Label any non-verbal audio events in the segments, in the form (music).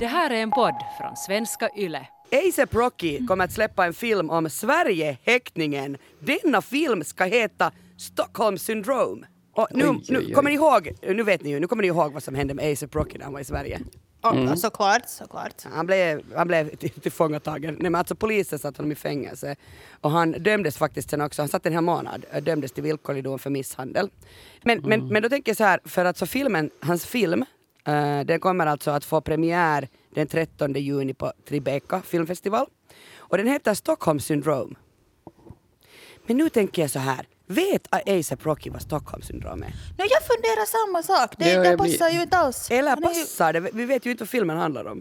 Det här är en podd från svenska YLE. ASAP Rocky kommer att släppa en film om Sverigehäktningen. Denna film ska heta Stockholm syndrome. Och nu, Oj, oj, nu oj. kommer ni ihåg, nu vet ni ju, nu kommer ni ihåg vad som hände med ASAP Rocky när han var i Sverige. Mm. Såklart, såklart. Han blev, han blev till- tillfångatagen. Nej men alltså polisen satte honom i fängelse. Och han dömdes faktiskt sen också, han satt en hel månad, eh, dömdes till villkorlig dom för misshandel. Men, men, men då tänker jag så här, för att så filmen, hans film, eh, den kommer alltså att få premiär den 13 juni på Tribeca filmfestival. Och den heter Stockholm syndrome. Men nu tänker jag så här, vet ASAP Rocky vad Stockholm syndrom är? Nej, jag funderar samma sak. Det, det blir- passar ju inte alls. Eller passar det? Vi vet ju inte vad filmen handlar om.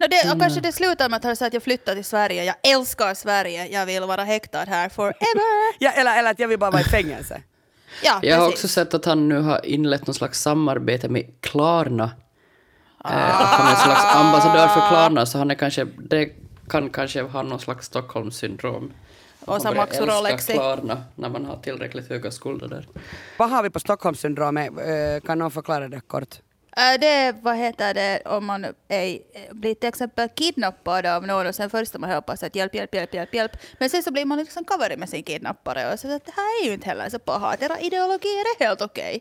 No, det, och kanske det slutar med att han säger att jag flyttar till Sverige. Jag älskar Sverige. Jag vill vara häktad här forever. (laughs) Ja, eller, eller att jag vill bara vara i fängelse. Ja, Jag har också sett att han nu har inlett någon slags samarbete med Klarna. Eh, att han är en slags ambassadör för Klarna, så han är kanske, det kan kanske ha någon slags Stockholmssyndrom. Och man som älska Rolexi. Klarna när man har tillräckligt höga skulder där. Vad har vi på Stockholmssyndromet? Eh, Kan någon förklara det kort? Äh, Det är, vad heter det, om man är, blir till exempel kidnappad av någon och sen först man hoppas att hjälp, hjälp, hjälp, hjälp, hjälp. Men sen så blir man liksom covered med sin kidnappare och så att det här är ju inte heller så paha. Era ideologier är helt okej.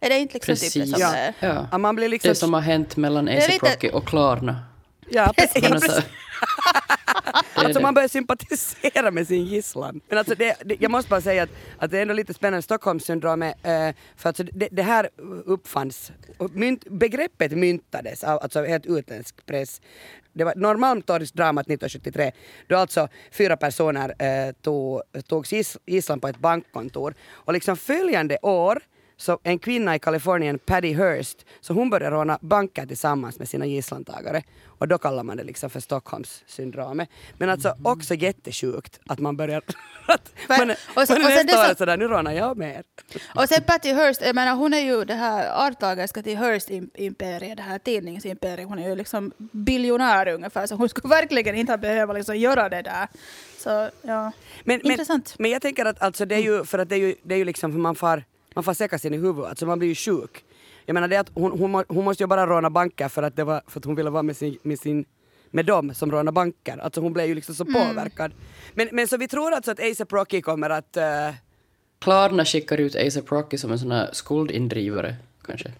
Är det inte liksom typ det som Ja. är? Ja. Ja, man blir liksom... Det som har hänt mellan ASAP lite- Rocky och Klarna. Ja, (laughs) precis. (laughs) Alltså man börjar sympatisera med sin gisslan. Men alltså det, det, jag måste bara säga att, att det är ändå lite spännande, Stockholmssyndromet, eh, för alltså det, det här uppfanns, mynt, begreppet myntades av alltså helt utländsk press. Det var Norrmalmstorgsdramat 1973 då alltså fyra personer eh, tog, togs gisslan på ett bankkontor och liksom följande år så en kvinna i Kalifornien, Patty Hearst, så hon började råna banker tillsammans med sina gisslantagare. Och då kallar man det liksom för Stockholmssyndromet. Men alltså också jättesjukt att man börjar... (laughs) att man, och sen- man och nästa så- år sådär, nu rånar jag mer. Och sen Patty Hearst, jag menar hon är ju det här arvtagerska till Hearst-imperiet, det här tidningsimperiet. Hon är ju liksom biljonär ungefär, så hon skulle verkligen inte behöva liksom göra det där. Så ja, Men, men, intressant. men jag tänker att alltså det är ju, för att det är ju, det är ju liksom, för man får, man får säkra sin i huvudet, alltså man blir ju sjuk. Jag menar det att hon, hon, hon måste ju bara råna banker för att, det var, för att hon ville vara med sin, med sin med dem som rånar banker. Alltså hon blev ju liksom så Mm. påverkad. Men, men så vi tror alltså att ASAP Rocky kommer att eh, Klarna skickar ut ASAP Rocky som en sån här skuldindrivare, kanske.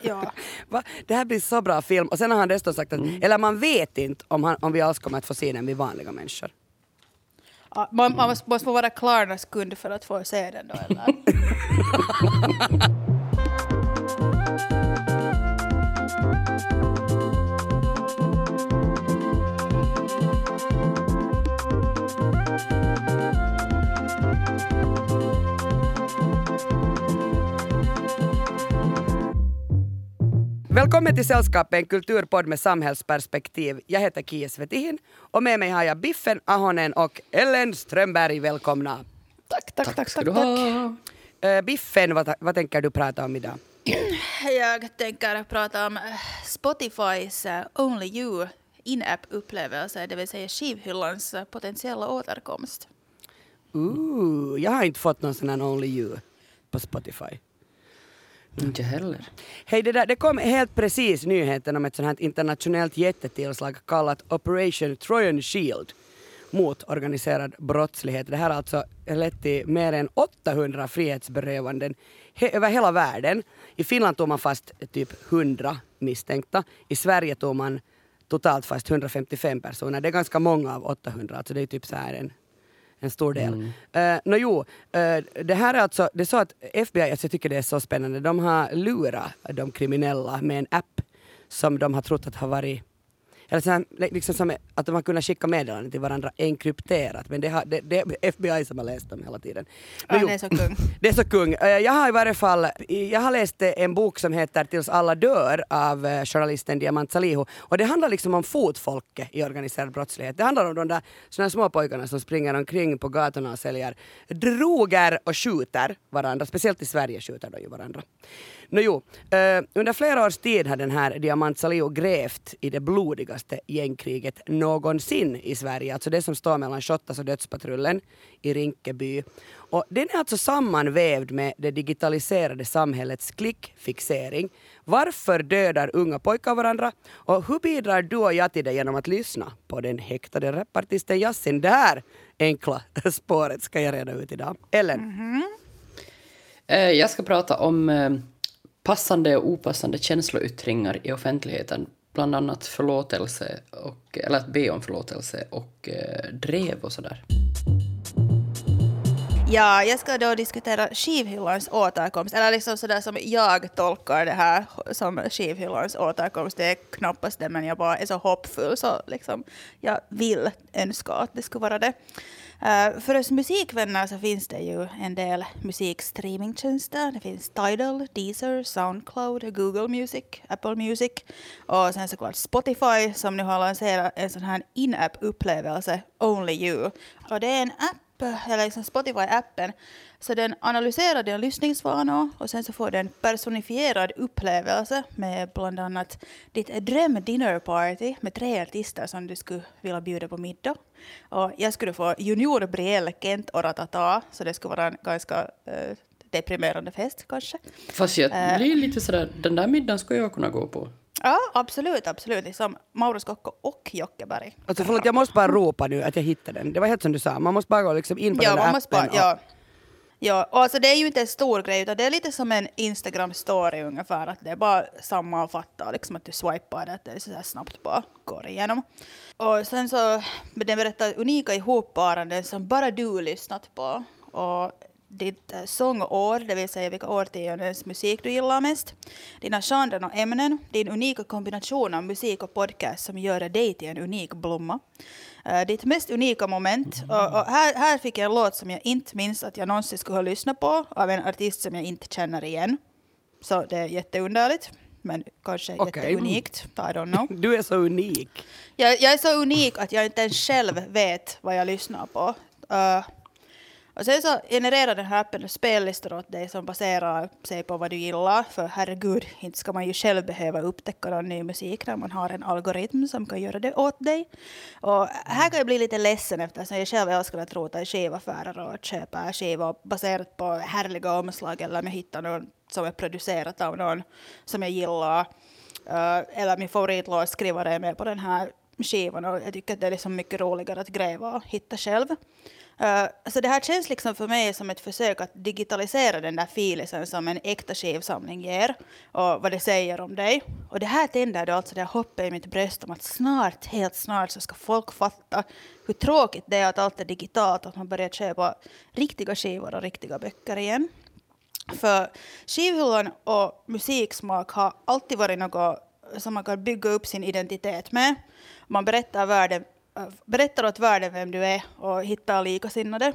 Ja. (laughs) Va? Det här blir så bra film. Och sen har han dessutom sagt att, eller man vet inte om, han, om vi alls kommer att få se den vid vanliga människor. Ja, Man, man måste, måste få vara Klarnas kund för att få se den då eller? (laughs) Välkommen till Sällskapet, en kulturpodd med samhällsperspektiv. Jag heter Kia Svetihin och med mig har jag Biffen Ahonen och Ellen Strömberg. Välkomna! tack, tack, tack, tack, tack. ha? Eh, Biffen, vad, vad tänker du prata om idag? Jag tänker prata om eh, Spotifys eh, Only You in-app-upplevelse, det vill säga skivhyllans potentiella återkomst. Ooh, jag har inte fått någon sån här Only You på Spotify. Inte heller. Hej, det, där, det kom helt precis nyheten om ett sånt här internationellt jättetillslag kallat Operation Trojan Shield mot organiserad brottslighet. Det här har alltså lett till mer än 800 frihetsberövanden he- över hela världen. I Finland tog man fast typ 100 misstänkta. I Sverige tog man totalt fast 155 personer. Det är ganska många av 800, alltså det är typ så här en en stor del. Mm. Nå jo, eh, det här är alltså, det är så att FBI, alltså jag tycker det är så spännande, de har lurat de kriminella med en app som de har trott att har varit eller så här, liksom som att de har kunnat skicka meddelanden till varandra enkrypterat men det, har, det, det är FBI som har läst dem hela tiden. Nå Ja, jo, det är så kung. det är så kung. Eh, Jag har i varje fall jag har läst en bok som heter Tills alla dör av eh, journalisten Diamant Salihu och det handlar liksom om fotfolket i organiserad brottslighet. Det handlar om de där såna små pojkarna som springer omkring på gatorna och säljer droger och skjuter varandra. Speciellt i Sverige skjuter de ju varandra. No, jo, Uh, under flera års tid har den här Diamant Salio grävt i det blodigaste gängkriget någonsin i Sverige, alltså det som står mellan Shottaz och Dödspatrullen i Rinkeby. Och den är alltså sammanvävd med det digitaliserade samhällets klickfixering. Varför dödar unga pojkar varandra? Och hur bidrar du och jag till det genom att lyssna på den häktade rapartisten Yasin? Det här enkla (laughs) spåret ska jag reda ut idag. Ellen? Mm-hmm. Eh, Jag ska prata om eh, passande och opassande känsloyttringar i offentligheten. Bland annat förlåtelse, och, eller att be om förlåtelse och eh, drev och sådär. Ja, jag ska då diskutera skivhyllans återkomst, eller liksom sådär som jag tolkar det här som skivhyllans återkomst. Det är knappast det, men jag bara är så hoppfull så liksom jag vill önska att det skulle vara det. Eh, för oss musikvänner så finns det ju en del musikstreamingtjänster. Det finns Tidal, Deezer, Soundcloud, Google Music, Apple Music och sen såklart Spotify som nu har lanserat en sån här in-app-upplevelse, Only You. Och det är en app eller liksom Spotify-appen. Så den analyserar dina lyssningsvanor och sen så får du en personifierad upplevelse med bland annat ditt dröm dinner party med tre artister som du skulle vilja bjuda på middag. Och jag skulle få Junior Brielle, Kent och Ratata, så det skulle vara en ganska eh, deprimerande fest kanske. Fast jag Eh. blir lite sådär, den där middagen skulle jag kunna gå på. Ja, absolut, absolut. Liksom Mauro Scocco och Jockeberg. Alltså förlåt, jag måste bara ropa nu att jag hittade den. Det var helt som du sa, man måste bara gå liksom in på Ja, den där man måste appen. bara, ja. Ja, och alltså det är ju inte en stor grej, utan det är lite som en Instagram-story ungefär. Att det är bara sammanfatta, liksom att du swipar det, att det är så här snabbt bara går igenom. Och sen så, den berättar unika ihopparanden som bara du lyssnat på. Och ditt eh, sångår, det vill säga vilka årtiondens musik du gillar mest, dina genrer och ämnen, din unika kombination av musik och podcast som gör dig till en unik blomma. Eh, ditt mest unika moment. Och, och här, här fick jag en låt som jag inte minns att jag någonsin skulle ha lyssnat på av en artist som jag inte känner igen. Så det är jätteunderligt, men kanske Okej. jätteunikt. I don't know. (laughs) Du är så unik. Jag, jag är så unik att jag inte ens själv vet vad jag lyssnar på. Eh, och sen så genererar den här appen spellistor åt dig som baserar sig på vad du gillar. För herregud, inte ska man ju själv behöva upptäcka någon ny musik när man har en algoritm som kan göra det åt dig. Och här kan jag bli lite ledsen eftersom jag själv älskar att rota i skivaffärer och köpa skivor baserat på härliga omslag eller om jag hittar någon som är producerat av någon som jag gillar. Eh, eller min favoritlåtskrivare är med på den här skivan och jag tycker att det är liksom mycket roligare att gräva och hitta själv. Uh, så det här känns liksom för mig som ett försök att digitalisera den där filisen som en äkta skivsamling ger och vad det säger om dig. Och det här tänder då alltså det här hoppet i mitt bröst om att snart, helt snart så ska folk fatta hur tråkigt det är att allt är digitalt och att man börjar köpa riktiga skivor och riktiga böcker igen. För skivhyllan och musiksmak har alltid varit något som man kan bygga upp sin identitet med. Man berättar, världen, berättar åt världen vem du är och hittar likasinnade.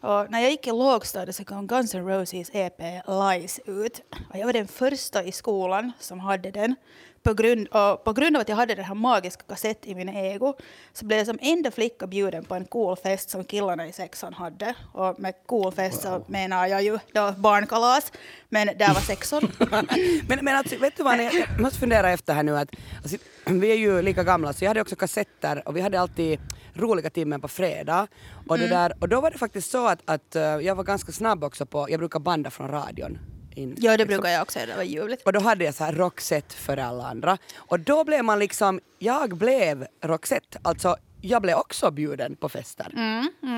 Och när jag gick i lågstadiet så kom Guns N' Roses EP Lies ut. Och jag var den första i skolan som hade den. På grund, och på grund av att jag hade den här magiska kassett i min ego så blev jag som enda flicka bjuden på en cool fest som killarna i sexan hade. Och med cool fest så menar jag ju då barnkalas, men där var sexor. (laughs) men, men alltså, vet du vad, jag måste fundera efter här nu att alltså, vi är ju lika gamla så jag hade också kassetter och vi hade alltid roliga timmen på fredag och, Mm. det där, och då var det faktiskt så att, att eh, jag var ganska snabb också på, jag brukar banda från radion. In, ja, det liksom. brukar jag också göra, det var ljuvligt. Och då hade jag så här Roxette för alla andra. Och då blev man liksom, jag blev Roxette, alltså jag blev också bjuden på fester.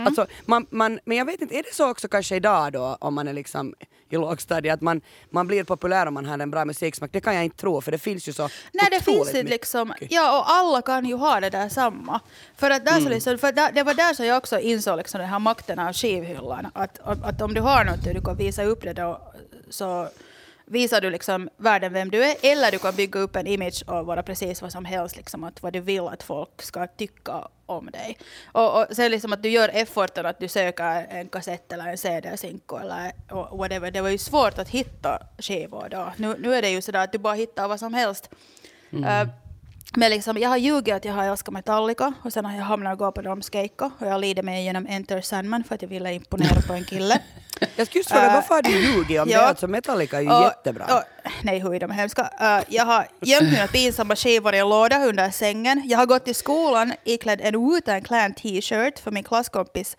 Alltså, man, man, men jag vet inte, är det så också kanske idag då om man är liksom i lågstadiet att man, man blir populär om man har en bra musiksmak? Det kan jag inte tro för det finns ju så Nej, det finns det liksom, ja och alla kan ju ha det där samma. För att där så liksom, för där, det var där som jag också insåg liksom den här makten av skivhyllan. Att, att, att om du har något och du kan visa upp det då så visar du liksom världen vem du är eller du kan bygga upp en image och vara precis vad som helst, liksom att vad du vill att folk ska tycka om dig. Och, och sen liksom att du gör efforten att du söker en kassett eller en CD-sinko eller whatever. Det var ju svårt att hitta skivor då. Nu, nu är det ju sådär att du bara hittar vad som helst. Eh, men liksom, jag har ljugit att jag har älskat Metallica och sen har jag hamnat och gå på deras keikka och jag lider mig igenom Enter Sandman för att jag ville imponera på en kille. (laughs) Jag skulle just fråga, Äh, varför har du ljugit om (laughs) ja. det? Alltså Metallica är ju Och- jättebra. och- nej, hur de är hemska. Uh, jag har gömt mina pinsamma skivor i en låda under sängen. Jag har gått till skolan iklädd en Wu-Tang Clan t-shirt för min klasskompis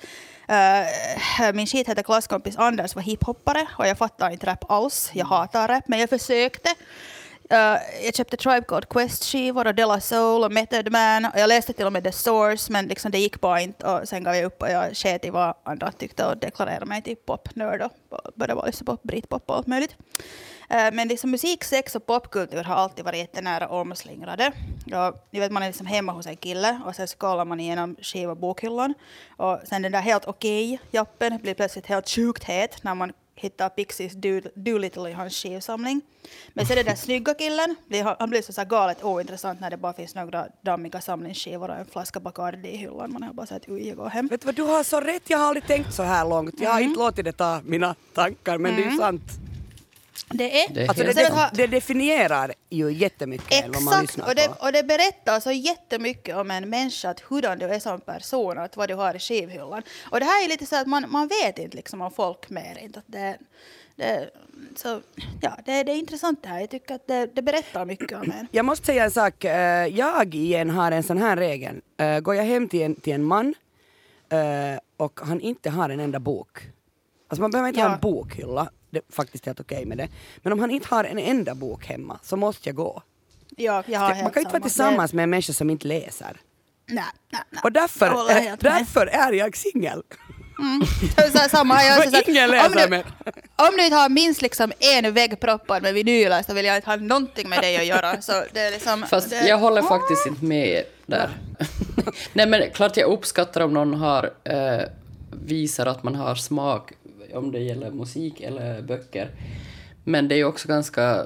uh, min shit heter klasskompis Anders var hiphoppare och jag fattar inte rap alls. Jag hatar rap, men jag försökte. Uh, jag köpte Tribe Called Quest-skivor och Della Soul och Method Man. Och jag läste till och med The Source, men liksom det gick bara inte. Och sen gav jag upp och jag sket i vad andra tyckte och deklarerade mig till popnörd och började bara lyssna liksom på britpop och allt möjligt. Uh, men liksom musik, sex och popkultur har alltid varit jättenära omslingrade. Och, ni vet, man är liksom hemma hos en kille och sen kollar man igenom skiv och bokhyllan. Och sen den där helt okej-jappen blir plötsligt helt sjukt het när man hittar Pixies Do- Doolittle i hans skivsamling. Men sen den där snygga killen, han blir så, galet ointressant när det bara finns några dammiga samlingsskivor och en flaska Bacardi i hyllan. Man har bara sagt oj, jag går hem. Vet du vad, du har så rätt. Jag har aldrig tänkt så här långt. Jag har Mm. inte låtit det ta mina tankar, men det är ju sant. Det är, Det är Alltså det, det, definierar ju jättemycket vad man Exakt, lyssnar och det, på. och det berättar så jättemycket om en människa, att hurdan du är som person, att vad du har i skivhyllan. Och det här är lite så att man, man vet inte liksom om folk mer. Inte att det, det, så, ja, det, det är intressant det här. Jag tycker att det, det berättar mycket om en. (clears throat) Jag måste säga en sak. Eh, Jag igen har en sån här regel. Eh, Går jag hem till en, till en man eh, och han inte har en enda bok. Alltså man behöver inte ha Ja. en bokhylla. Det är faktiskt helt okej med det. Men om han inte har en enda bok hemma så måste jag gå. Ja, jag har man helt kan inte vara samma. tillsammans med en människa som inte läser. Nej, nej, nej. Och därför, med. därför är jag singel. Så här, samma. Jag är så du, om du inte har minst liksom en vägg proppad med vinyler så vill jag inte ha någonting med dig att göra. Så det är liksom, Fast det, jag håller faktiskt inte med där. (laughs) Nej men klart jag uppskattar om någon har, eh, visar att man har smak om det gäller musik eller böcker. Men det är ju också ganska...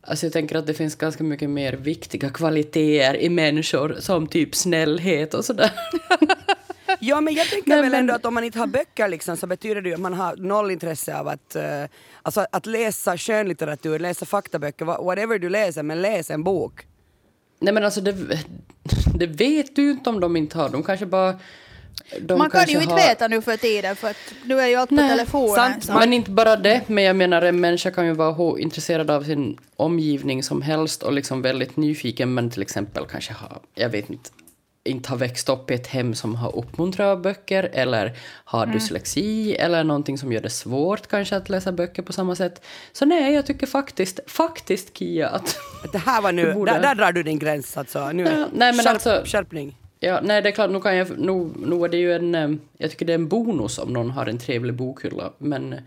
Alltså jag tänker att det finns ganska mycket mer viktiga kvaliteter i människor som typ snällhet och sådär. Ja men jag tänker Nej, väl men- ändå att om man inte har böcker liksom, så betyder det ju att man har noll intresse av att, eh, alltså, att läsa skönlitteratur, läsa faktaböcker, wha- whatever du läser, men läs en bok. Nej men alltså det, det vet du ju inte om de inte har. De kanske bara... De man kan ju inte har- veta nu för tiden för att nu är ju allt på Nej, telefonen. sant. så- Men inte bara det, men jag menar en människa kan ju vara hur intresserad av sin omgivning som helst och liksom väldigt nyfiken men till exempel kanske ha, jag vet inte, inte har växt upp i ett hem som har uppmuntrat böcker eller har Mm. dyslexi eller någonting som gör det svårt kanske att läsa böcker på samma sätt. Så nej, jag tycker faktiskt, faktiskt Kia att Det här var nu, (laughs) borde- där, där drar du din gräns alltså. Nu, Ja, nej, men skärp, alltså- skärpning. Ja, nej det är klart, nu kan jag, nu, nu är det ju en, eh, jag tycker det är en bonus om någon har en trevlig bokhylla, men eh,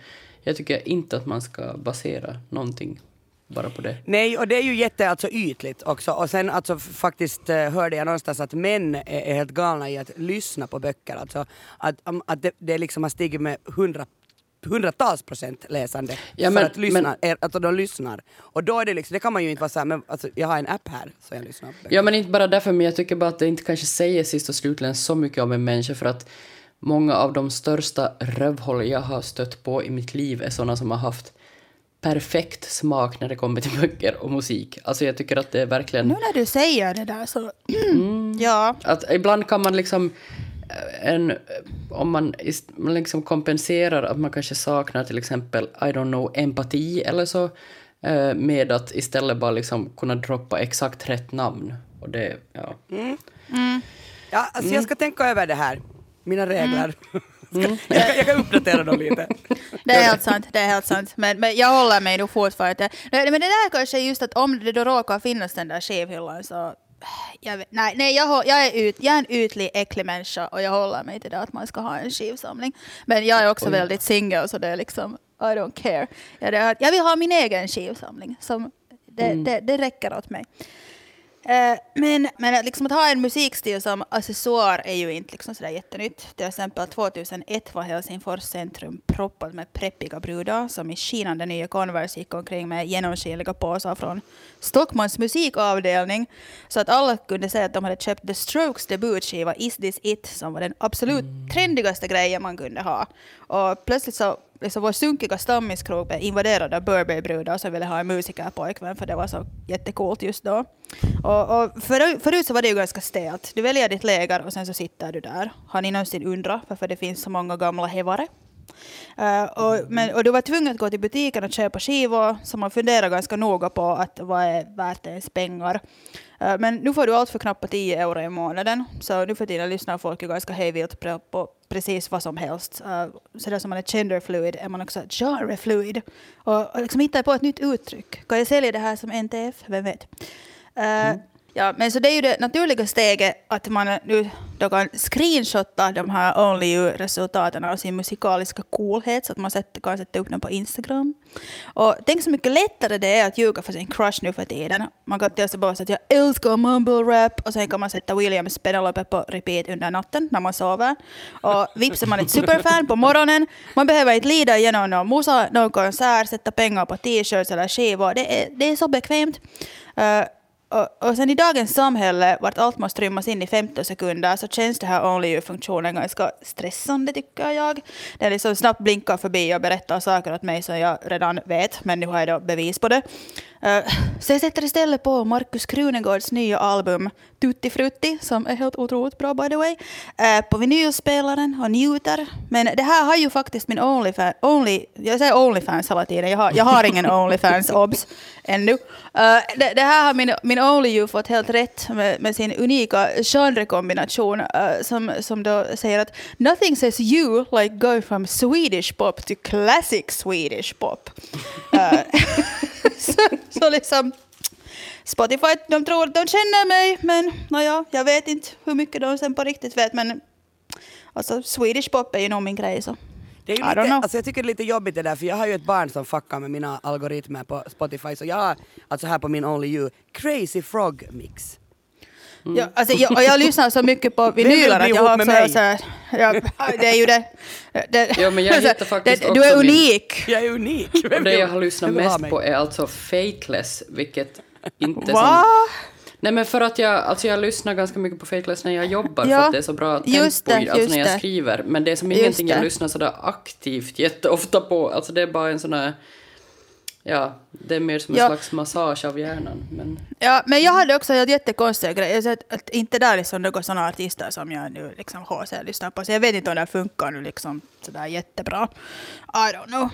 jag tycker inte att man ska basera någonting bara på det. Nej, och det är ju jätte alltså, ytligt också. Och sen alltså, faktiskt eh, hörde jag någonstans att män är, är helt galna i att lyssna på böcker. Alltså, att, att det, det liksom har stigit med hundra hundratals procent läsande Ja, för men- att lyssna, men- är, alltså de lyssnar. Och då är det liksom, det kan man ju inte vara såhär, men alltså, jag har en app här så jag lyssnar. Ja, men inte bara därför, men jag tycker bara att det inte kanske säger sist och slutligen så mycket om en människa för att många av de största rövhål jag har stött på i mitt liv är sådana som har haft perfekt smak när det kommer till böcker och musik. Alltså jag tycker att det är verkligen... Nu när du säger det där så... (clears throat) Mm. ja. Att ibland kan man liksom en, om man, ist- man liksom kompenserar att man kanske saknar till exempel, I don't know, empati eller så eh, med att istället bara liksom kunna droppa exakt rätt namn. Och det, ja. Ja, alltså Mm. jag ska tänka över det här, mina regler. (laughs) Ska, (laughs) jag, kan, jag kan uppdatera dem lite. (laughs) Det är helt sant. Det är helt sant. Men, men jag håller mig nog fortfarande. Men det där kanske är just att om det då råkar finnas den där skivhyllan så... Jag vet, nej, nej jag, jag, är ut, jag är en ytlig, äcklig människa och jag håller mig till det att man ska ha en skivsamling. Men jag är också Oj. väldigt singel så det är liksom, I don't care. Jag, jag vill ha min egen skivsamling. Som, det, det, det räcker åt mig. Eh, men men att, liksom att ha en musikstil som accessoar är ju inte liksom sådär jättenytt. Till exempel 2001 var Helsingfors centrum proppat med preppiga brudar som i skinande nya Converse gick omkring med genomskinliga påsar från Stockmans musikavdelning. Så att alla kunde säga att de hade köpt The Strokes debutskiva Is This It som var den absolut trendigaste grejen man kunde ha. Och plötsligt så liksom vår sunkiga stammiskrog blev invaderad av Burberry-brudar som ville ha en musikerpojkvän för det var så jättecoolt just då. Och, och för, förut så var det ju ganska stelt. Du väljer ditt läger och sen så sitter du där. Har ni någonsin undrat varför det finns så många gamla hävare? Uh, och, men, och du var tvungen att gå till butiken och köpa skivor, så man funderar ganska noga på att vad är värt ens pengar. Uh, men nu får du allt för knappt 10 euro i månaden, så nu för tiden lyssnar folk ju ganska hejvilt på, på precis vad som helst. Uh, så där som man är genderfluid är man också genrefluid. Och, och liksom hittar på ett nytt uttryck. Kan jag sälja det här som NTF? Vem vet? Uh, mm. Ja, men så det är ju det naturliga steget att man nu då kan screenshotta de här Only You-resultaten av sin musikaliska coolhet så att man kan sätta upp dem på Instagram. Och tänk så mycket lättare det är att ljuga för sin crush nu för tiden. Man kan till bara säga att jag älskar mumble rap och sen kan man sätta Williams Penelope på repeat under natten när man sover. Och vips är man ett superfan på morgonen. Man behöver inte lida igenom någon musa, någon konsert, sätta pengar på t-shirts eller skivor. Det är, det är så bekvämt. Uh, och, och sen i dagens samhälle, vart allt måste rymmas in i 15 sekunder, så känns det här Only You-funktionen ganska stressande tycker jag. Den liksom snabbt blinkar förbi och berättar saker åt mig som jag redan vet, men nu har jag då bevis på det. Uh, så jag sätter istället på Markus Krunegårds nya album Tutti Frutti, som är helt otroligt bra by the way, uh, på vinylspelaren och njuter. Men det här har ju faktiskt min Onlyfans, only, jag säger Onlyfans hela tiden, jag har, jag har ingen Onlyfans, (laughs) obs, ännu. Uh, det, det, här har min, min Only You fått helt rätt med, med sin unika genrekombination som, som då säger att nothing says you like go from Swedish pop to classic Swedish pop. (laughs) Liksom Spotify, de tror att de känner mig, men naja, jag vet inte hur mycket de sen på riktigt vet, men alltså Swedish pop är ju nog min grej så. Det är ju lite, alltså jag tycker det är lite jobbigt det där för jag har ju ett barn som fuckar med mina algoritmer på Spotify så jag har alltså här på min Only You Crazy Frog Mix. Mm. Ja, alltså, jag, och jag lyssnar så mycket på vinyler att jag har också så här, ja, (laughs) det är ju det. det ja, men jag hittar (laughs) faktiskt det, Du är unik. Min, jag är unik. Och det jag har lyssnat mest på är alltså Fakeless, vilket inte Va? Nej men för att jag, alltså jag lyssnar ganska mycket på Fakeless när jag jobbar ja, för att det är så bra tempo det, alltså när jag skriver. Men det är som ingenting jag lyssnar sådär aktivt jätteofta på. Alltså det är bara en sån här Ja, det är mer som en ja. slags massage av hjärnan. Men... Ja, men jag hade också jättekonstiga grejer. Så att, att inte där liksom några sådana artister som jag nu liksom HC lyssnar på. Så jag vet inte om det funkar nu liksom sådär jättebra. I don't know.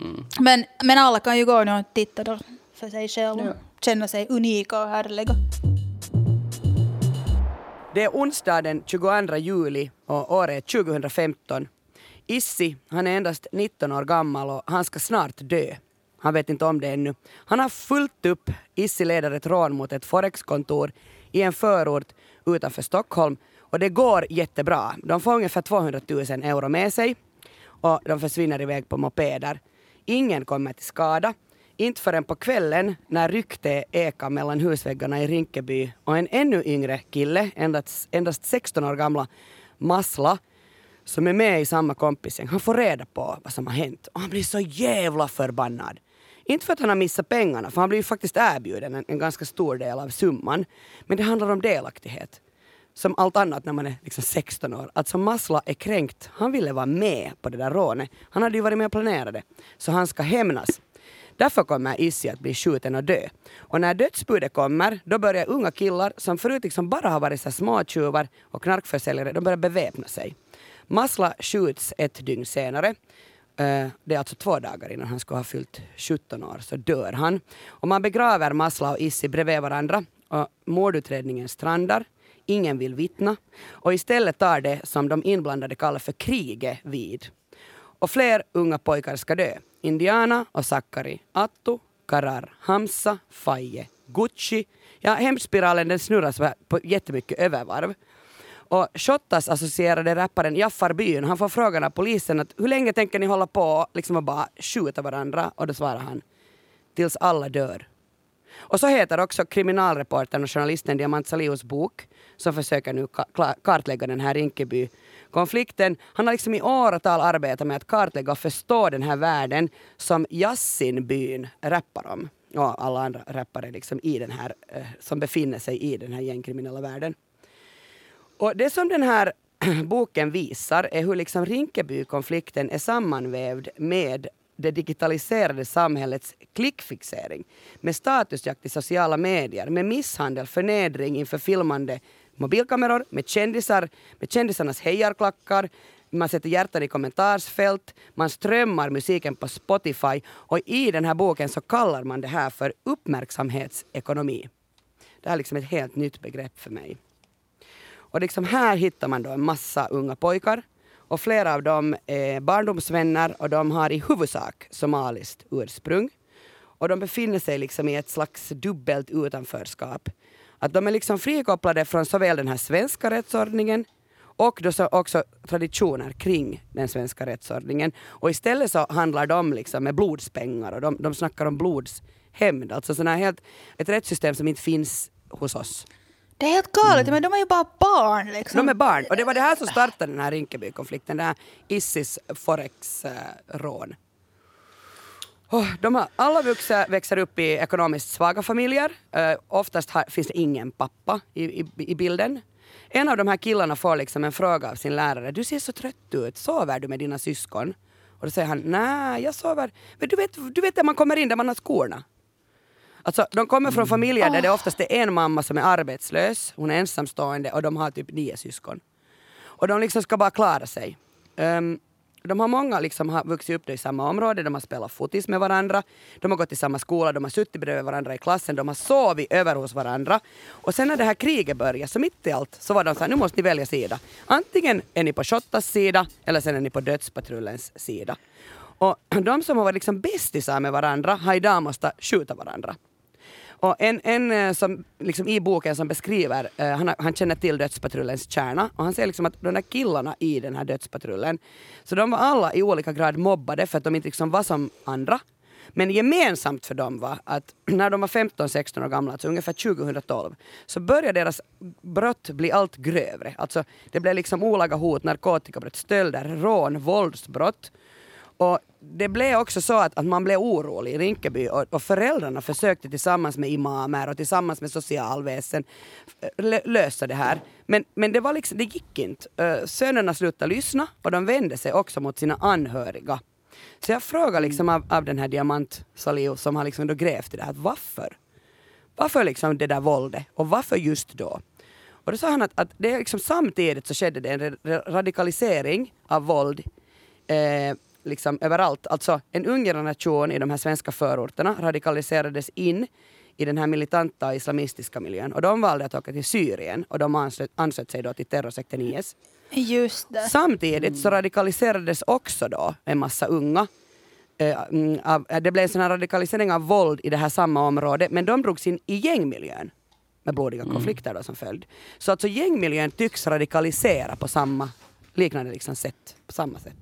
Mm. Men, men alla kan ju gå nu och titta då för sig själva. Ja. Känna sig unika och härliga. Det är onsdag den 22 juli och året är 2015. Issi, han är endast 19 år gammal och han ska snart dö. Han vet inte om det ännu. Han har fullt upp. Issi leder ett rån mot ett Forexkontor i en förort utanför Stockholm och det går jättebra. De får ungefär 200 000 euro med sig och de försvinner iväg på mopeder. Ingen kommer till skada. Inte förrän på kvällen när rykte ekar mellan husväggarna i Rinkeby och en ännu yngre kille, endast, endast 16 år gamla Masla, som är med i samma kompisgäng, han får reda på vad som har hänt och han blir så jävla förbannad. Inte för att han har missat pengarna, för han blir ju faktiskt erbjuden en, en ganska stor del av summan. Men det handlar om delaktighet. Som allt annat när man är liksom 16 år. Alltså Masla är kränkt. Han ville vara med på det där rånet. Han hade ju varit med och planerat det. Så han ska hämnas. Därför kommer Issi att bli skjuten och dö. Och när dödsbudet kommer, då börjar unga killar som förut liksom bara har varit så småtjuvar och knarkförsäljare, de börjar beväpna sig. Masla skjuts ett dygn senare Eh, det är alltså två dagar innan han skulle ha fyllt 17 år, så dör han. Och man begraver Masla och Issi bredvid varandra och mordutredningen strandar. Ingen vill vittna. Och istället tar det som de inblandade kallar för kriget vid. Och fler unga pojkar ska dö. Indiana och Sakari, Attu, Karar, Hamza, Faye, Gucci. Ja, hemspiralen den snurras på jättemycket övervarv. Och Shottaz associerade rapparen Jaffar Byn, han får frågan av polisen att hur länge tänker ni hålla på liksom att bara skjuta varandra? Och då svarar han tills alla dör. Och så heter också kriminalreportern och journalisten Diamant Salius bok som försöker nu kartlägga den här Rinkeby-konflikten. Han har liksom i åratal arbetat med att kartlägga och förstå den här världen som Jassinbyn rappar om. Och alla andra rappare liksom i den här, eh, som befinner sig i den här gängkriminella världen. Och det som den här (clears throat) boken visar är hur liksom Rinkeby-konflikten är sammanvävd med det digitaliserade samhällets klickfixering. Med statusjakt i sociala medier, med misshandel, förnedring inför filmande mobilkameror, med kändisar, med kändisarnas hejarklackar, man sätter hjärtan i kommentarsfält, man strömmar musiken på Spotify och i den här boken så kallar man det här för uppmärksamhetsekonomi. Det här är liksom ett helt nytt begrepp för mig. Och liksom här hittar man då en massa unga pojkar och flera av dem är barndomsvänner och de har i huvudsak somaliskt ursprung. Och de befinner sig liksom i ett slags dubbelt utanförskap. Att de är liksom frikopplade från såväl den här svenska rättsordningen och då så också traditioner kring den svenska rättsordningen. Och istället så handlar de liksom med blodspengar och de, de snackar om blodshämnd. Alltså såna helt, ett rättssystem som inte finns hos oss. Det är helt galet, men de är ju bara barn liksom. De är barn. Och det var det här som startade den här Rinkeby-konflikten, den här Issis Forex-rån. Oh, de har, alla vuxna växer upp i ekonomiskt svaga familjer. Uh, oftast har, finns det ingen pappa i, i, i, bilden. En av de här killarna får liksom en fråga av sin lärare. Du ser så trött ut. Sover du med dina syskon? Och då säger han, nej, jag sover. Men du vet, du vet där man kommer in där man har skorna. Alltså, de kommer från familjer där det oftast är en mamma som är arbetslös, hon är ensamstående och de har typ nio syskon. Och de liksom ska bara klara sig. Um, de har många liksom har vuxit upp i samma område, de har spelat fotis med varandra, de har gått i samma skola, de har suttit bredvid varandra i klassen, de har sovit över hos varandra. Och sen när det här kriget började, så mitt i allt, så var de så här, nu måste ni välja sida. Antingen är ni på Shottas sida, eller sen är ni på dödspatrullens sida. Och (clears throat) de som har varit liksom bästisar med varandra har idag måste skjuta varandra. Och en, en eh, som liksom i boken som beskriver, uh, han, han känner till dödspatrullens kärna och han säger liksom att de där killarna i den här dödspatrullen, så de var alla i olika grad mobbade för att de inte liksom var som andra. Men gemensamt för dem var att (clears throat) när de var 15-16 år gamla, alltså ungefär 2012, så började deras brott bli allt grövre. Alltså det blev liksom olaga hot, narkotikabrott, stölder, rån, våldsbrott. Och det blev också så att, att man blev orolig i Rinkeby och, och föräldrarna försökte tillsammans med imamer och tillsammans med socialväsen eh, lösa det här. Men, men det, var liksom, det gick inte. Uh, sönerna slutade lyssna och de vände sig också mot sina anhöriga. Så jag frågade liksom av, av den här Diamant Salihu som har liksom då grävt i det här, varför? Varför liksom det där våldet och varför just då? Och då sa han att, att det liksom samtidigt så skedde det en radikalisering av våld eh, liksom överallt. Alltså en ung generation i de här svenska förorterna radikaliserades in i den här militanta islamistiska miljön och de valde att åka till Syrien och de anslöt, anslöt sig då till terrorsekten IS. Just det. Samtidigt så radikaliserades också då en massa unga eh, mm, det blev en sån här radikalisering av våld i det här samma område men de drogs in i gängmiljön med blodiga mm. konflikter då som följd. Så alltså gängmiljön tycks radikalisera på samma liknande liksom sätt, på samma sätt.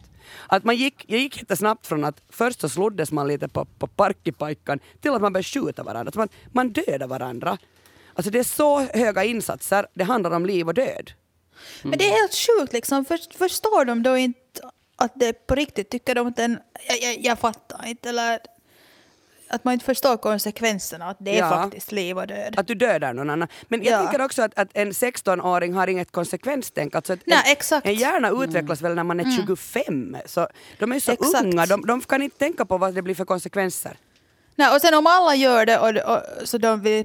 Att man gick, jag gick jättesnabbt från att först så sloddes man lite på, på parkipajkan till att man började skjuta varandra. Att man, man dödar varandra. Alltså det är så höga insatser, det handlar om liv och död. Mm. Men det är helt sjukt liksom. För, förstår de då inte att det är på riktigt? Tycker de att den... Jag, jag, jag fattar inte. Eller att man inte förstår konsekvenserna, att det är ja. faktiskt liv och död. Att du dödar någon annan. Men jag ja. tänker också att, att en 16-åring har inget konsekvenstänk. Alltså Nej, en, exakt. en hjärna utvecklas mm. väl när man är mm. 25. Så de är så exakt. unga, de, de kan inte tänka på vad det blir för konsekvenser. Nej, och sen om alla gör det och, och så de vill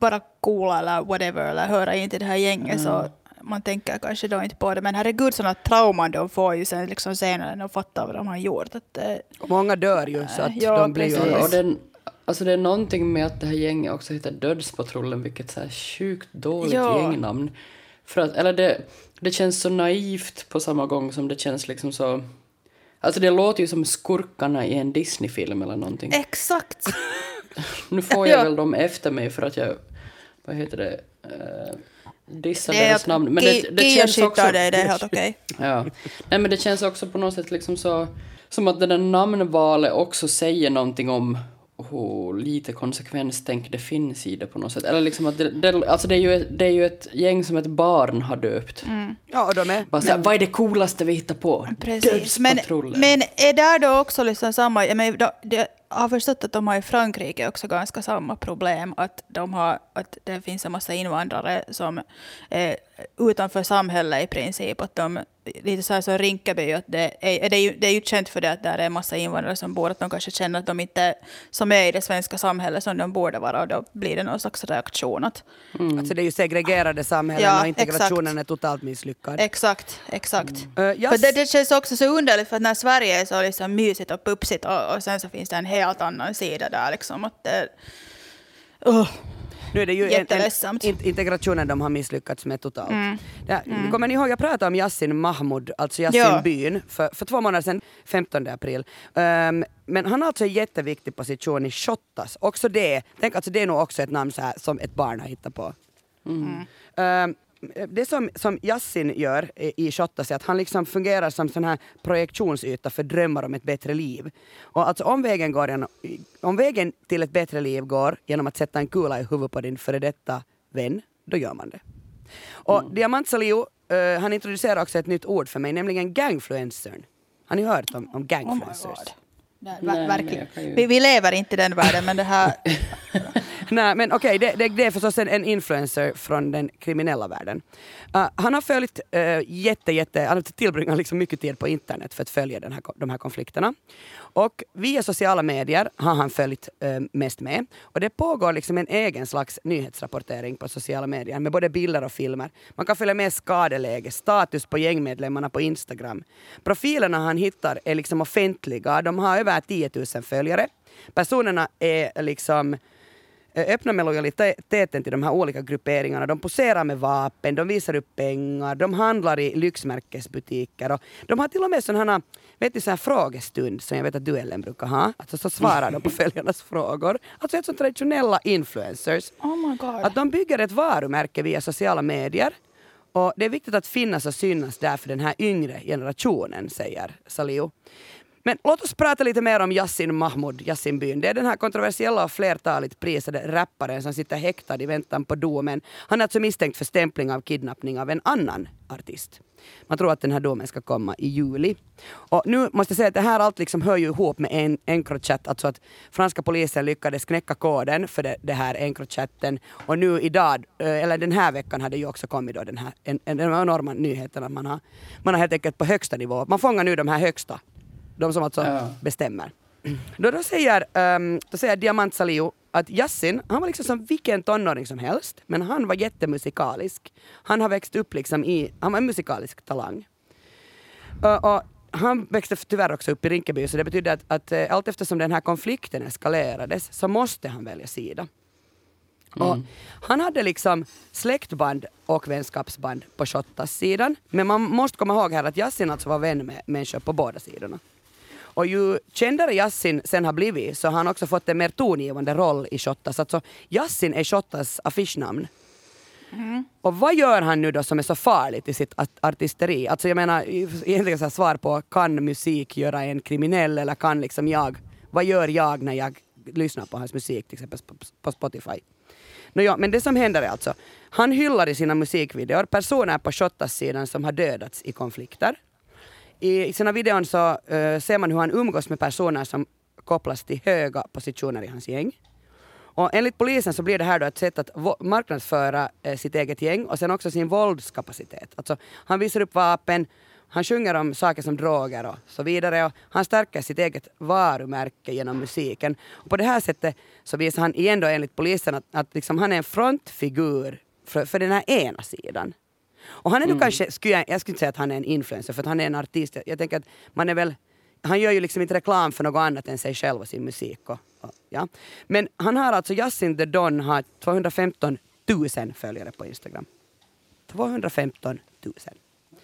bara coola eller whatever eller höra in till det här gänget mm. så man tänker kanske då inte på det. Men herregud sådana trauman de får ju sen liksom senare när de fattar vad de har gjort. Att, eh, många dör ju så att ja, de blir ju... Och den, alltså det är någonting med att det här gänget också heter Dödspatrullen, vilket så här sjukt dåligt ja. gängnamn. För att, eller det, det känns så naivt på samma gång som det känns liksom så... Alltså det låter ju som skurkarna i en Disney-film eller någonting. Exakt! (laughs) nu får jag ja. väl dem efter mig för att jag, vad heter det, uh, dissa deras namn. Men det, det känns också... Det, det är helt (laughs) okej. Okay. ja. Nej men det känns också på något sätt liksom så, som att det där namnvalet också säger någonting om hur lite konsekvenstänk det finns i det på något sätt. Eller liksom att det, det, alltså det, är ju, det är ju ett gäng som ett barn har döpt. Mm. Ja, de är... Bara så, vad är det coolaste vi hittar på? Precis. Men, men är där då också liksom samma, jag menar, det, har förstått att de har i Frankrike också ganska samma problem. Att, de har, att det finns en massa invandrare som är utanför samhället i princip. Att de, lite så här som Rinkeby, att det är, det, är ju, det är ju känt för det att där är en massa invandrare som bor, att de kanske känner att de inte som är i det svenska samhället som de borde vara. Och då blir det någon slags reaktion. Att, Mm. Alltså det är ju segregerade samhällen Ja, och integrationen exakt. är totalt misslyckad. Exakt, exakt. Eh, jag För det, s- det känns också så underligt för att när Sverige är så liksom mysigt och pupsigt och, och sen så finns det en helt annan sida där liksom. Att det, uh, Nu är det ju en, en, integrationen de har misslyckats med totalt. Ja, Kommer ni ihåg, jag pratade om Yassin Mahmoud, alltså Yassin Ja. för, för två månader sedan, 15 april. Ehm, men han har alltså en jätteviktig position i Shottaz. Också det, tänk alltså det är nog också ett namn här, som ett barn har hittat på. Ehm, det som, som Yassin gör i i Shottaz är att han liksom fungerar som sån här projektionsyta för drömmar om ett bättre liv. Och alltså om vägen, går genom, om vägen till ett bättre liv går genom att sätta en kula i huvudet på din före detta vän, då gör man det. Och Diamant Salihu, eh, han introducerar också ett nytt ord för mig, nämligen gangfluencern. Har ni hört om, om oh gangfluencers? god. Nej, men verkligen. ju- Vi, vi lever inte i den världen, men det här... (laughs) Nej, men okej, det, det, det är förstås en, en influencer från den kriminella världen. Uh, han har följt uh, jätte, jätte, han har tillbringat liksom mycket tid på internet för att följa den här, de här konflikterna. Och via sociala medier har han följt uh, mest med. Och det pågår liksom en egen slags nyhetsrapportering på sociala medier med både bilder och filmer. Man kan följa med skadeläge, status på gängmedlemmarna på Instagram. Profilerna han hittar är liksom offentliga, de har över 10 000 följare. Personerna är liksom eh, öppna med lojaliteten till de här olika grupperingarna. De poserar med vapen, de visar upp pengar, de handlar i lyxmärkesbutiker och de har till och med sådana vet du, sån här frågestund som jag vet att du Ellen brukar ha. Alltså så svarar de på (laughs) följarnas frågor. Alltså ett sånt traditionella influencers. Oh my god. Att de bygger ett varumärke via sociala medier. Och det är viktigt att finnas och synas där för den här yngre generationen, säger Salihu. Men låt oss prata lite mer om Yassin Mahmoud, Yassin Byn. Det är den här kontroversiella och flertaligt prisade rapparen som sitter häktad i väntan på domen. Han är alltså misstänkt för stämpling av kidnappning av en annan artist. Man tror att den här domen ska komma i juli. Och nu måste jag säga att det här allt liksom hör ju ihop med en Encrochat, alltså att franska polisen lyckades knäcka koden för det, det här Encrochatten. Och nu idag, eh, eller den här veckan hade ju också kommit då den här en, en, enorma nyheten att Man har, man har helt enkelt på högsta nivå, man fångar nu de här högsta de som alltså Ja. bestämmer. Då, då, säger, um, då säger Diamant Salihu att Yassin, han var liksom som vilken tonåring som helst, men han var jättemusikalisk. Han har växt upp liksom i, han var en musikalisk talang. Och, och han växte tyvärr också upp i Rinkeby, så det betyder att, att eh, allt eftersom den här konflikten eskalerades så måste han välja sida. Och han hade liksom släktband och vänskapsband på Shottaz sidan. Men man måste komma ihåg här att Yassin alltså var vän med människor på båda sidorna. Och ju kändare Yassin sen har blivit så har han också fått en mer tongivande roll i Shottaz. Alltså Yassin är Shottaz affischnamn. Och vad gör han nu då som är så farligt i sitt art- artisteri? Alltså jag menar, egentligen så svar på kan musik göra en kriminell eller kan liksom jag, vad gör jag när jag lyssnar på hans musik till exempel på, Spotify? Nå ja, men det som händer är alltså, han hyllar i sina musikvideor personer på Shottaz-sidan som har dödats i konflikter. I, i sina videon så uh, ser man hur han umgås med personer som kopplas till höga positioner i hans gäng. Och enligt polisen så blir det här då ett sätt att marknadsföra eh, sitt eget gäng och sen också sin våldskapacitet. Alltså, han visar upp vapen, han sjunger om saker som droger och så vidare och han stärker sitt eget varumärke genom musiken. Och på det här sättet så visar han igen då enligt polisen att, att liksom han är en frontfigur för, för den här ena sidan. Och han är nu kanske, skulle jag, jag skulle inte säga att han är en influencer för att han är en artist. Jag, jag tänker att man är väl, han gör ju liksom inte reklam för något annat än sig själv och sin musik. Och, och, ja. Men han har alltså, Yasin the Don har 215 000 följare på Instagram. 215 000.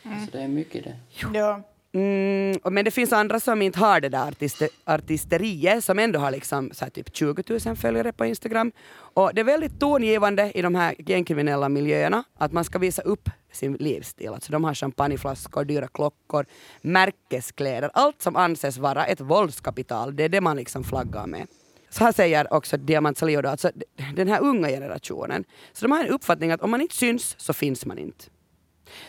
Så det är mycket det. Ja. Mm, men det finns andra som inte har det där artister, artisteriet som ändå har liksom så här typ 20 000 följare på Instagram. Och det är väldigt tongivande i de här gängkriminella miljöerna att man ska visa upp sin livsstil. Alltså de har champagneflaskor, dyra klockor, märkeskläder, allt som anses vara ett våldskapital. Det är det man liksom flaggar med. Så här säger också Diamant Salihu alltså den här unga generationen. Så de har en uppfattning att om man inte syns så finns man inte.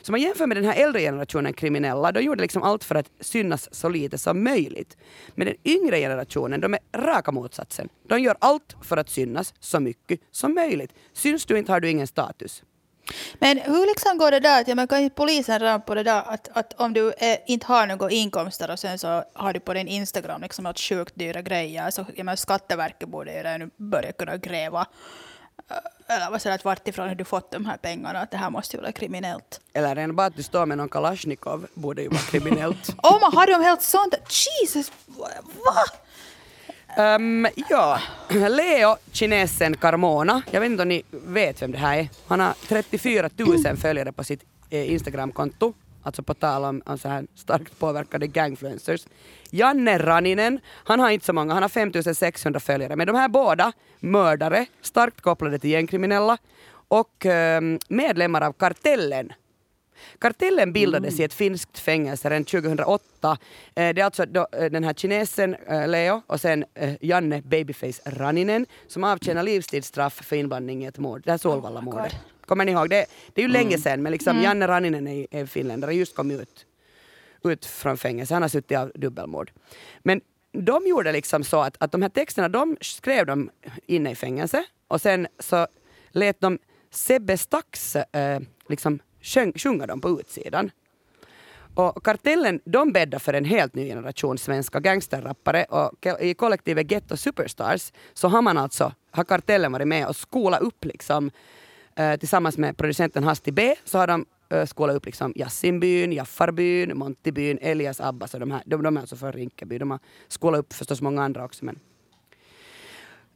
Så man jämför med den här äldre generationen kriminella, de gjorde liksom allt för att synas så lite som möjligt. Men den yngre generationen, de är raka motsatsen. De gör allt för att synas så mycket som möjligt. Syns du inte har du ingen status. Men hur liksom går det där? Att, ja, men kan inte polisen redan på det där att, att om du är, inte har några inkomster och sen så har du på din Instagram liksom något sjukt dyra grejer så ja, men Skatteverket borde ju redan börja kunna gräva eller vad säger att vart ifrån har du fått de här pengarna? Att det här måste ju vara kriminellt. Eller en bara att du står med någon kalasjnikov borde ju vara kriminellt. (laughs) oh, man har de helt sånt? Jesus! Va? Um, ja, (clears throat) Leo, kinesen Carmona. Jag vet inte om ni vet vem det här är. Han har 34 000 följare på sitt eh, Instagramkonto. Alltså på tal om, om så här starkt påverkade gangfluencers. Janne Raninen, han har inte så många, han har 5600 följare. Men de här båda, mördare, starkt kopplade till gängkriminella och um, medlemmar av Kartellen Kartellen bildades mm. i ett finskt fängelse redan 2008. Eh, det är alltså eh, den här kinesen eh, Leo och sen Janne Babyface Raninen som avtjänar livstidsstraff för inblandning i ett mord. Det här Solvalla-mordet. Oh Kommer ni ihåg? Det, det är ju mm. länge sedan men liksom mm. Janne Raninen är, är finländare, just kom ut, ut från fängelse. Han har suttit av dubbelmord. Men de gjorde liksom så att, att de här texterna de skrev de inne i fängelse och sen så lät de Sebbe Stax äh, liksom sjunga dem på utsidan. Och Kartellen de bäddar för en helt ny generation svenska gangsterrappare och i kollektivet Ghetto Superstars så har man alltså, har Kartellen varit med och skolat upp liksom eh, Eh, tillsammans med producenten Hasti B så har de eh, skolat upp liksom Jassinbyn, Jaffarbyn, Montibyn, Elias Abbas och de här. De, de är alltså från Rinkeby. De har skolat upp förstås många andra också men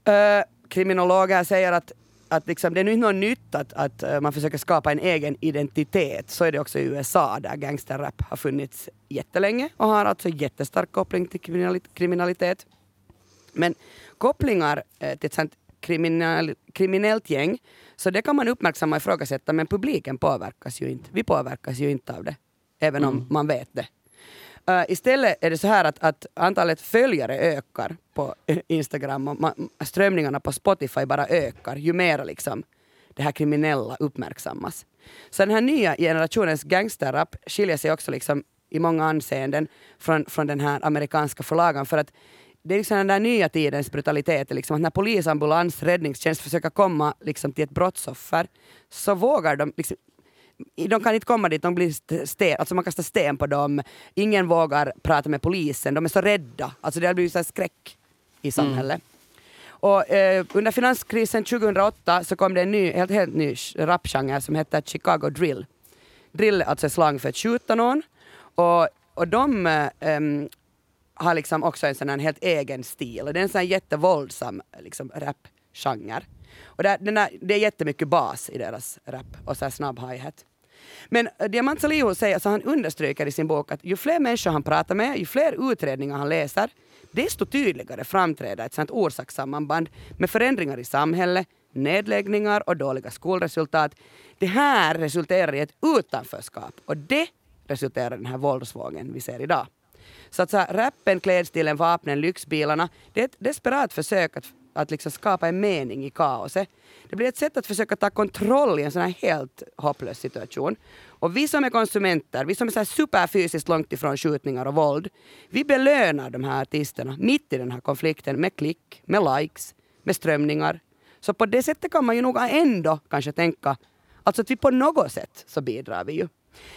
eh, kriminologer säger att att liksom, det är nu inte något nytt att, att man försöker skapa en egen identitet. Så är det också i USA där gangsterrap har funnits jättelänge och har alltså jättestark koppling till kriminalitet. Men kopplingar till ett sånt kriminell, kriminellt gäng, så det kan man uppmärksamma och ifrågasätta men publiken påverkas ju inte. Vi påverkas ju inte av det, även mm. om man vet det. Uh, istället är det så här att, att antalet följare ökar på (laughs) Instagram och man, strömningarna på Spotify bara ökar ju mer liksom det här kriminella uppmärksammas. Så den här nya generationens gangsterrap skiljer sig också liksom i många anseenden från, från den här amerikanska förlagan för att det är liksom den där nya tidens brutalitet, liksom att när polisambulans, räddningstjänst försöker komma liksom till ett brottsoffer så vågar de liksom de kan inte komma dit, de blir sten, alltså man kastar sten på dem. Ingen vågar prata med polisen, de är så rädda. Alltså det har blivit så skräck i mm. samhället. Mm. Och, eh, under finanskrisen 2008 så kom det en ny, helt, helt ny rapgenre som heter Chicago Drill. Drill är alltså slang för att skjuta någon. Och, och de eh, har liksom också en sån här helt egen stil. Och det är en sån här jättevåldsam liksom, rapgenre. Och där, den här, det är jättemycket bas i deras rap och så snabb hi-hat. Men äh, Diamant Salihu säger, så han understryker i sin bok att ju fler människor han pratar med, ju fler utredningar han läser, desto tydligare framträder ett sånt orsakssamband med förändringar i samhället, nedläggningar och dåliga skolresultat. Det här resulterar i ett utanförskap och det resulterar i den här våldsvågen vi ser idag. Så att så här, rappen, klädstilen, vapnen, lyxbilarna, det är ett desperat försök att att liksom skapa en mening i kaoset. Det blir ett sätt att försöka ta kontroll i en sån här helt hopplös situation. Och vi som är konsumenter, vi som är så här superfysiskt långt ifrån skjutningar och våld, vi belönar de här artisterna mitt i den här konflikten med klick, med likes, med strömningar. Så på det sättet kan man ju nog ändå kanske tänka alltså att vi på något sätt så bidrar vi ju.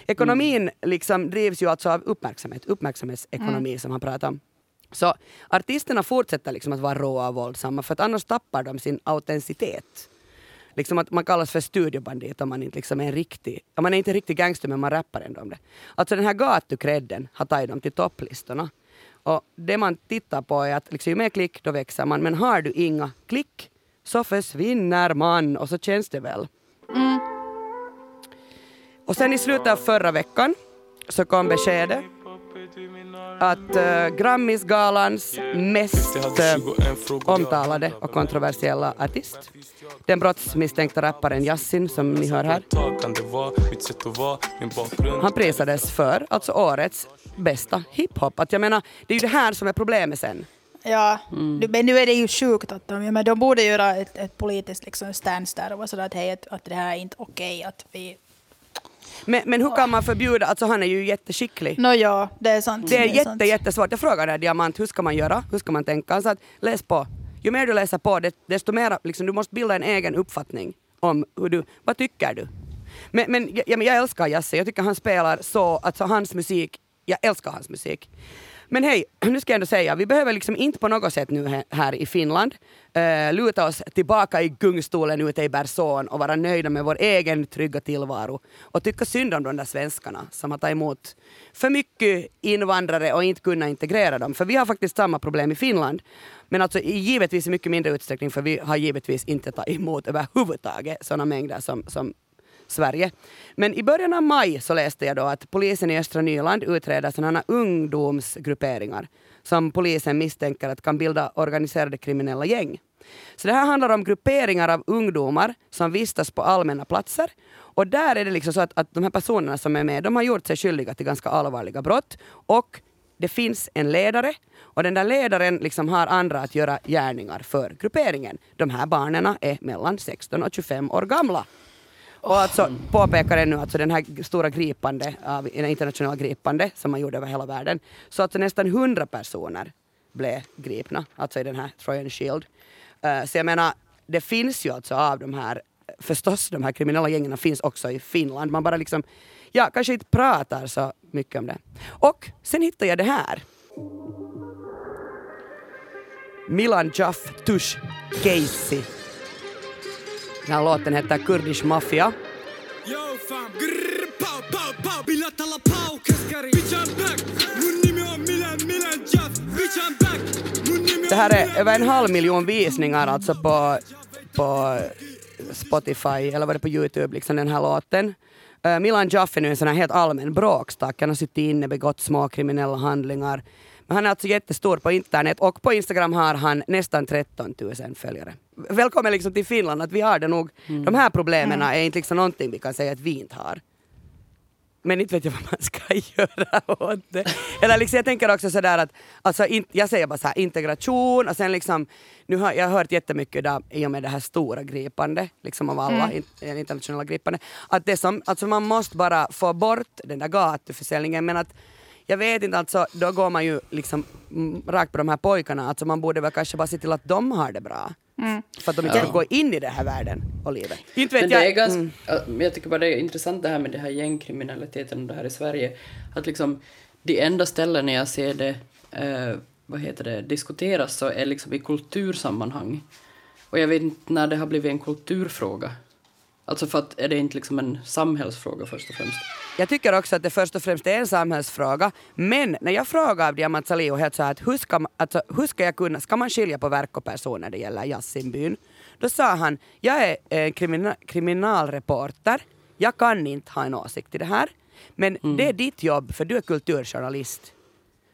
Ekonomin mm. liksom drivs ju alltså av uppmärksamhet, uppmärksamhetsekonomi mm. som han pratar om. Så artisterna fortsätter liksom att vara råa och våldsamma för att annars tappar de sin autenticitet. Liksom att man kallas för studiobandit om man inte liksom är en riktig, om man är inte riktig gangster men man rappar ändå om det. Alltså den här gatukredden har tagit dem till topplistorna. Och det man tittar på är att liksom, ju mer klick då växer man men har du inga klick så försvinner man och så känns det väl. Mm. Och sen i slutet av förra veckan så kom beskedet att uh, Grammisgalans mest uh, omtalade och kontroversiella artist, den brottsmisstänkta rapparen Yassin som ni hör här, han prisades för alltså årets bästa hiphop. Att jag menar, det är ju det här som är problemet sen. Ja, mm. men nu är det ju sjukt att de, men de borde göra ett, ett politiskt liksom stance där och vara sådär att, hej, att, att det här är inte okej, okay, att vi Men, men hur kan man förbjuda, alltså han är ju jätteskicklig. Nå ja, det är sant. Det är sant. jätte, jättesvårt. Jag frågade Diamant, hur ska man göra? Hur ska man tänka? Sa att läs på. Ju mer du läser på, det- desto mer, liksom, du måste bilda en egen uppfattning om hur du, vad tycker du? Men, men, ja, men jag älskar Jasse, jag tycker han spelar så, alltså hans musik, jag älskar hans musik. Men hej, (clears throat) nu ska jag ändå säga, vi behöver liksom inte på något sätt nu här i Finland uh, luta oss tillbaka i gungstolen ute i Berson och vara nöjda med vår egen trygga tillvaro och tycka synd om de där svenskarna som har tagit emot för mycket invandrare och inte kunnat integrera dem. För vi har faktiskt samma problem i Finland. Men alltså givetvis i mycket mindre utsträckning för vi har givetvis inte tagit emot överhuvudtaget sådana mängder som, som Sverige. Men i början av maj så läste jag då att polisen i östra Nyland utreder sådana ungdomsgrupperingar som polisen misstänker att kan bilda organiserade kriminella gäng. Så det här handlar om grupperingar av ungdomar som vistas på allmänna platser. Och där är det liksom så att, att de här personerna som är med, de har gjort sig skyldiga till ganska allvarliga brott. Och det finns en ledare och den där ledaren liksom har andra att göra gärningar för grupperingen. De här barnen är mellan 16 och 25 år gamla. Och alltså påpekar ännu alltså den här stora gripande, av, internationella gripande som man gjorde över hela världen. Så alltså nästan 100 personer blev gripna, alltså i den här Trojan Shield. Eh, så jag menar, det finns ju alltså av de här, förstås de här kriminella gängen finns också i Finland. Man bara liksom, ja kanske inte pratar så mycket om det. Och sen hittade jag det här. Milan Jaff Tush Casey. Den här låten heter Kurdish Mafia. Det här är över en halv miljon visningar alltså på, på Spotify eller var det på Youtube, liksom den här låten. Eh, Milan Jaff är nu en sån här helt allmän bråkstack. Han har suttit inne, begått små kriminella handlingar. Men han är alltså jättestor på internet och på Instagram har han nästan 13 000 följare. Välkommen liksom till Finland, att vi har det nog. De här problemen är inte liksom någonting vi kan säga att vi inte har. Men inte vet jag vad man ska (laughs) göra åt det. Eller liksom, jag tänker också sådär att, alltså, in, jag säger bara så här, integration och sen liksom, nu har jag hört jättemycket idag i och med det här stora gripande, liksom av alla in, internationella gripande, att det som, alltså man måste bara få bort den där gatuförsäljningen men att jag vet inte, alltså då går man ju liksom mm, rakt på de här pojkarna, alltså man borde väl kanske bara se till att de har det bra. För att de inte ska gå in i den här världen och livet. Inte vet Men jag. det är ganska, mm. ja, jag tycker bara det är intressant det här med det här gängkriminaliteten och det här i Sverige. Att liksom de enda ställen jag ser det, eh, vad heter det, diskuteras så är liksom i kultursammanhang. Och jag vet inte när det har blivit en kulturfråga. Alltså för att är det inte liksom en samhällsfråga först och främst? Jag tycker också att det först och främst är en samhällsfråga. Men när jag frågade Diamant Salihu helt så här att hur ska, man- alltså, hur ska jag kunna, ska man skilja på verk och person när det gäller Jassinbyn? Då sa han, jag är eh, krimina, kriminalreporter, jag kan inte ha en åsikt i det här. Men det är ditt jobb för du är kulturjournalist.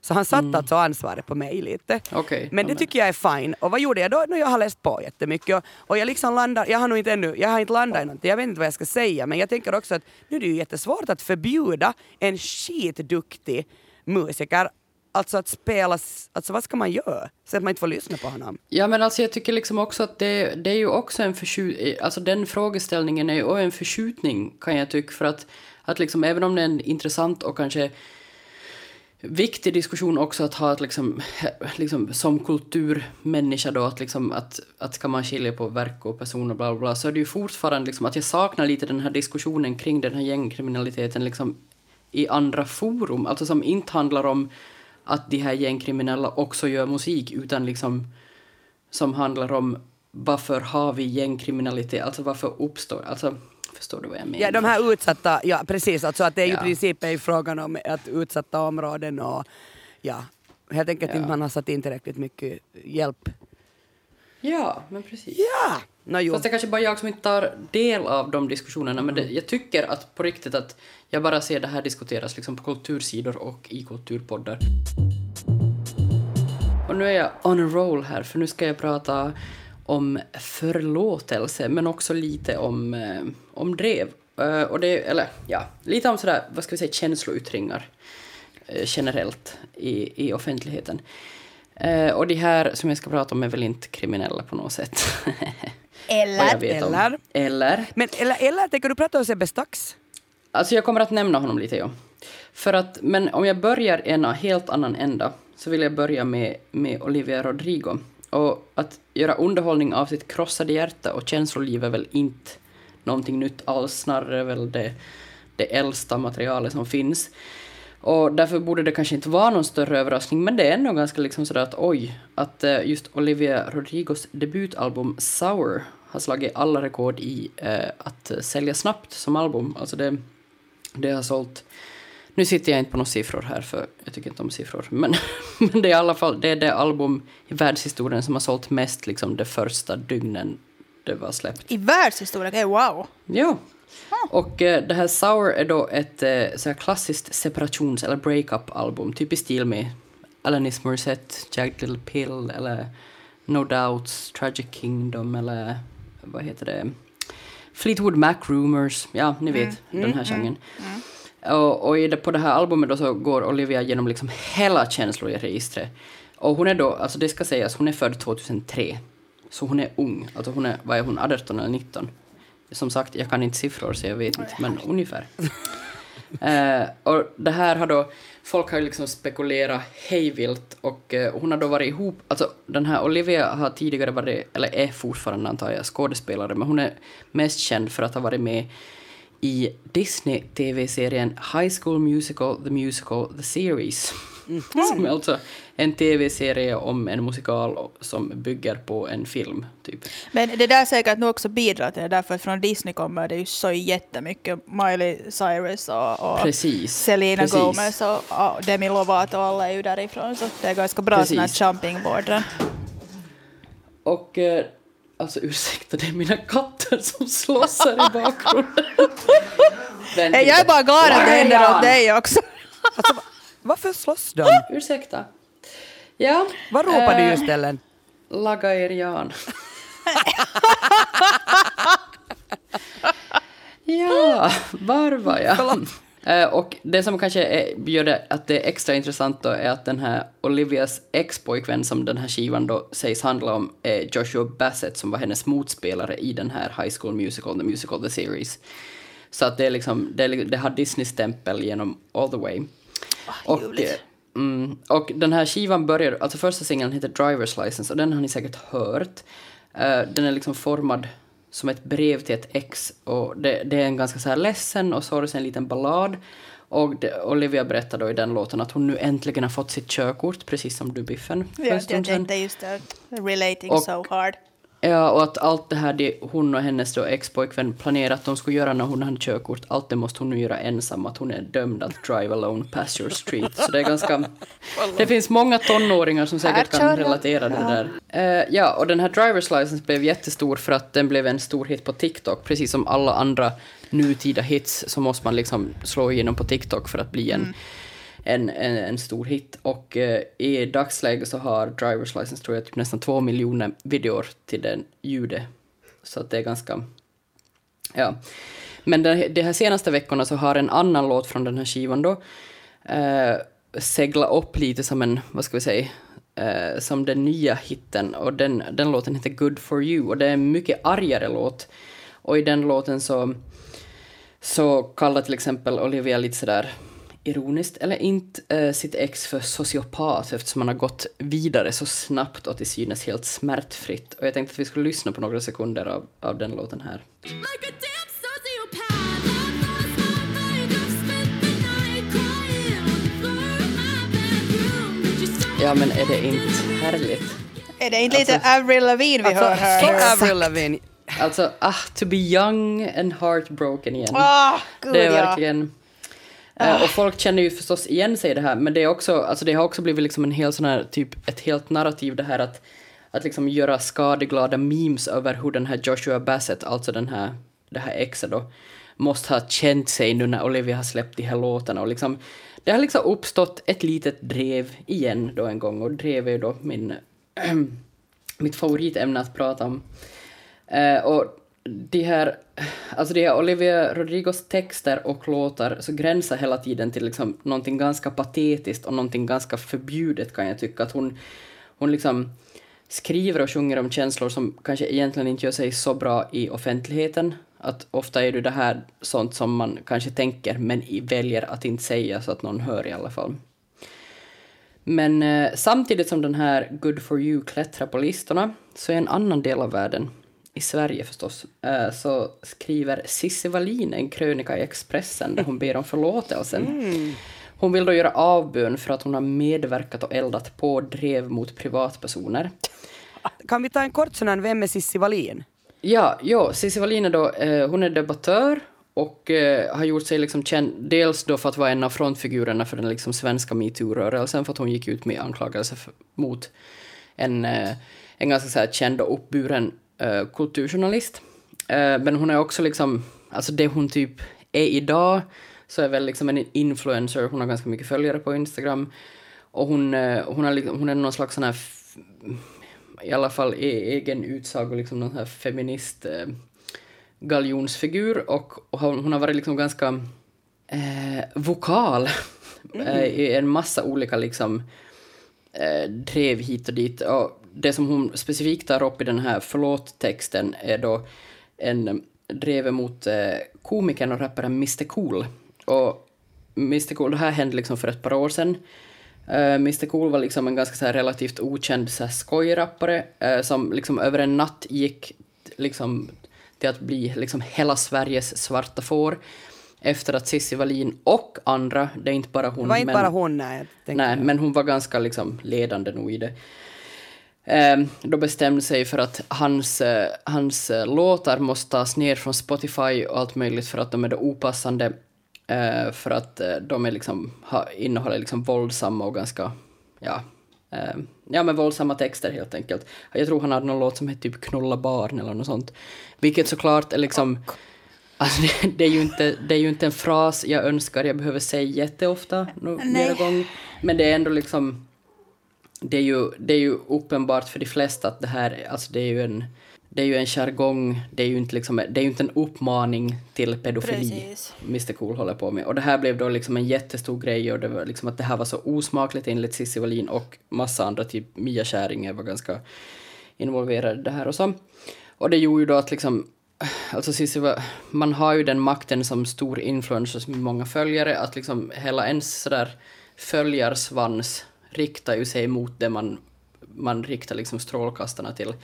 Så han satte alltså ansvaret på mig lite. Okej, men det tycker jag är fine. Och vad gjorde jag då? No, jag har läst på jättemycket och, och jag liksom landar, jag har nog inte ännu, jag har inte landat i någonting, jag vet inte vad jag ska säga men jag tänker också att nu är det ju jättesvårt att förbjuda en skitduktig musiker Alltså att spela, alltså vad ska man göra? Så att man inte får lyssna på honom. Ja, men alltså jag tycker liksom också att det, det är ju också en förskjutning, alltså den frågeställningen är ju en förskjutning kan jag tycka för att, att liksom även om det är intressant och kanske viktig diskussion också att ha att liksom, (laughs) liksom som kulturmänniska då att liksom att, att ska man skilja på verk och personer bla bla bla så är det ju fortfarande liksom att jag saknar lite den här diskussionen kring den här gängkriminaliteten liksom i andra forum, alltså som inte handlar om att de här gängkriminella också gör musik utan liksom som handlar om varför har vi gängkriminalitet, alltså varför uppstår, alltså förstår du vad jag menar? Ja, de här utsatta, ja precis, alltså att det är ju Ja. i princip är ju frågan om att utsatta områden och ja, helt enkelt Ja. inte man har satt in tillräckligt mycket hjälp. Ja, men precis. Ja! No, jo. Fast det är kanske bara jag som inte tar del av de diskussionerna, men det, jag tycker att på riktigt att jag bara ser det här diskuteras liksom på kultursidor och i kulturpoddar. Och nu är jag on a roll här, för nu ska jag prata om förlåtelse, men också lite om, eh, om drev. Eh, och det, eller ja, lite om sådär, vad ska vi säga, känsloyttringar eh, generellt i, i offentligheten. Och de här som jag ska prata om är väl inte kriminella på något sätt. (laughs) Eller? Eller? Eller? Men eller, eller tänker du prata om Sebbe Stax? Alltså jag kommer att nämna honom lite, ja. För att, men om jag börjar en helt annan ända så vill jag börja med, med Olivia Rodrigo. Och att göra underhållning av sitt krossade hjärta och känsloliv är väl inte någonting nytt alls, snarare väl det, det äldsta materialet som finns. Och därför borde det kanske inte vara någon större överraskning, men det är ändå ganska liksom sådär att oj, att eh, just Olivia Rodrigos debutalbum Sour har slagit alla rekord i eh, att sälja snabbt som album. Alltså det, det har sålt nu sitter jag inte på några siffror här, för jag tycker inte om siffror. Men, (laughs) men det är i alla fall det, är det album i världshistorien som har sålt mest liksom de första dygnen det var släppt. I världshistorien? Okay, wow! Ja. Och eh, det här Sour är då ett eh, så här klassiskt separations eller breakup-album, typ i stil med Alanis Morissette, Jagged Little Pill eller No Doubts, Tragic Kingdom eller vad heter det? Fleetwood Mac Rumors, ja ni vet den här genren. Och, och i det, på det här albumet då så går Olivia genom liksom hela känsloregistret. Och hon är då, alltså det ska sägas, hon är född 2003. Så hon är ung, alltså hon är, vad är hon, 18 eller 19? Som sagt, jag kan inte siffror så jag vet inte, men ungefär. (laughs) Eh, och det här har då, folk har ju liksom spekulerat hejvilt och eh, hon har då varit ihop, alltså den här Olivia har tidigare varit, eller är fortfarande antar jag, skådespelare, men hon är mest känd för att ha varit med i Disney-tv-serien High School Musical, The Musical, The Series. Som är alltså en tv-serie om en musikal som bygger på en film, typ. Men det där säkert nog också bidrar till det, därför att från Disney kommer det ju så jättemycket Miley Cyrus och, och Precis. Selena precis. Gomez och, och Demi Lovato och alla är ju därifrån, så det är ganska bra Precis. jumping board. där. Och eh, alltså ursäkta, det är mina katter som slåss här i bakgrunden. Hey, (laughs) jag är bara glad att det händer åt dig också. (laughs) Varför slåss de? (laughs) Ursäkta. Ja. Vad ropar du eh, just Ellen? Laga er Jan. ja, var var jag? Eh, och det som kanske är, gör det att det är extra intressant då är att den här Olivias ex-pojkvän som den här skivan då sägs handla om är Joshua Bassett som var hennes motspelare i den här High School Musical, The Musical, The Series. Så att det är liksom, det, det har Disney-stämpel genom all the way. och, ljuvligt. eh, mm, och den här skivan börjar, alltså första singeln heter Driver's License och den har ni säkert hört. Eh, den är liksom formad som ett brev till ett ex och det, det är en ganska så här ledsen och sorgsen liten ballad. Och det, Olivia berättar då i den låten att hon nu äntligen har fått sitt körkort, precis som du Biffen för en Jag, jag stund sedan. tänkte just det, relating Och- so hard. Ja, och att allt det här det hon och hennes då ex-pojkvän planerat att de skulle göra när hon hade körkort, allt det måste hon nu göra ensam, att hon är dömd att drive alone past your street. Så det är ganska... Det finns många tonåringar som säkert kan relatera till det där. Eh, ja, och den här driver's license blev jättestor för att den blev en stor hit på TikTok, precis som alla andra nutida hits så måste man liksom slå igenom på TikTok för att bli en en, en, en stor hit. Och eh, i dagsläget så har Driver's License tror jag typ nästan två miljoner videor till den ljudet. Så att det är ganska... Ja. Men de, de här senaste veckorna så har en annan låt från den här skivan då eh, seglat upp lite som en, vad ska vi säga, eh, som den nya hitten. Och den, den låten heter Good for you och det är en mycket argare låt. Och i den låten så så kallar till exempel Olivia lite sådär ironiskt eller inte eh, sitt ex för sociopat eftersom han har gått vidare så snabbt och till synes helt smärtfritt. Och jag tänkte att vi skulle lyssna på några sekunder av, av den låten här. Like Ja, men är det inte härligt? Är det inte lite Alltså- Avril Lavigne vi hör här? Avril Lavigne. Alltså, ah, to be young and heartbroken igen. Ah, gud, det är ja. verkligen... Eh, och folk känner ju förstås igen sig i det här, men det, är också, alltså det har också blivit liksom en hel sån här, typ ett helt narrativ det här att, att liksom göra skadeglada memes över hur den här Joshua Bassett, alltså den här, det här exet då, måste ha känt sig nu när Olivia har släppt de här låtarna och liksom, det har liksom uppstått ett litet drev igen då en gång och drev är ju då min, (clears throat) mitt favoritämne att prata om. Uh, och de här, alltså de här Olivia Rodrigos texter och låtar så gränsar hela tiden till liksom någonting ganska patetiskt och någonting ganska förbjudet kan jag tycka. Att hon, hon liksom skriver och sjunger om känslor som kanske egentligen inte gör sig så bra i offentligheten. Att ofta är det det här sånt som man kanske tänker men väljer att inte säga så att någon hör i alla fall. Men eh, samtidigt som den här Good for you klättrar på listorna så är en annan del av världen, i Sverige förstås, eh, så skriver Cissi Wallin en krönika i Expressen där hon ber om förlåtelse. Hon vill då göra avbön för att hon har medverkat och eldat på drev mot privatpersoner. Kan vi ta en kort sån här, vem är Cissi Wallin? Ja, ja Cissi Wallin är då, eh, hon är debattör och eh, har gjort sig liksom känd, dels då för att vara en av frontfigurerna för den liksom svenska metoo-rörelsen, för att hon gick ut med anklagelser mot en, eh, en ganska så här känd och uppburen eh, kulturjournalist. Eh, men hon är också liksom, alltså det hon typ är idag, så är väl liksom en influencer, hon har ganska mycket följare på Instagram, och hon, eh, hon, har liksom, hon är någon slags sån här i alla fall i egen utsago liksom någon här feminist eh, galjonsfigur och, och hon, hon har varit liksom ganska eh, vokal eh, i en massa olika liksom eh, drev hit och dit. Och det som hon specifikt tar upp i den här förlåt-texten är då en drev mot eh, komikern och rapparen Mr Cool. Och Mr Cool, det här hände liksom för ett par år sedan. Uh, Mr Cool var liksom en ganska så här relativt okänd så här skojrappare eh, som liksom över en natt gick liksom till att bli liksom hela Sveriges svarta får efter att Cissi Wallin och andra, det är inte bara hon, Det var inte men, bara hon, nej. nej, men hon var ganska liksom ledande nog i det. Eh, då bestämde sig för att hans, eh, hans eh, låtar måste tas ner från Spotify och allt möjligt för att de är då opassande eh, för att de är liksom, innehåller liksom våldsamma och ganska, ja, eh, ja men våldsamma texter helt enkelt. Jag tror han hade någon låt som hette typ Knulla barn eller något sånt. Vilket såklart är liksom, alltså (laughs) det, det, är ju inte, det är ju inte en fras jag önskar jag behöver säga jätteofta, no, mera gång. Men det är ändå liksom, det är, ju, det är ju uppenbart för de flesta att det här, alltså det är ju en, det är ju en jargong, det är ju inte liksom, det är inte en uppmaning till pedofili Precis. Mr Cool håller på med. Och det här blev då liksom en jättestor grej och det var liksom att det här var så osmakligt enligt Cissi Wallin och massa andra, typ Mia Skäringer var ganska involverade i det här och så. Och det gjorde ju då att liksom, alltså Cissi var, man har ju den makten som stor influencer med många följare, att liksom hela ens sådär följarsvans riktar ju sig mot det man, man riktar liksom strålkastarna till.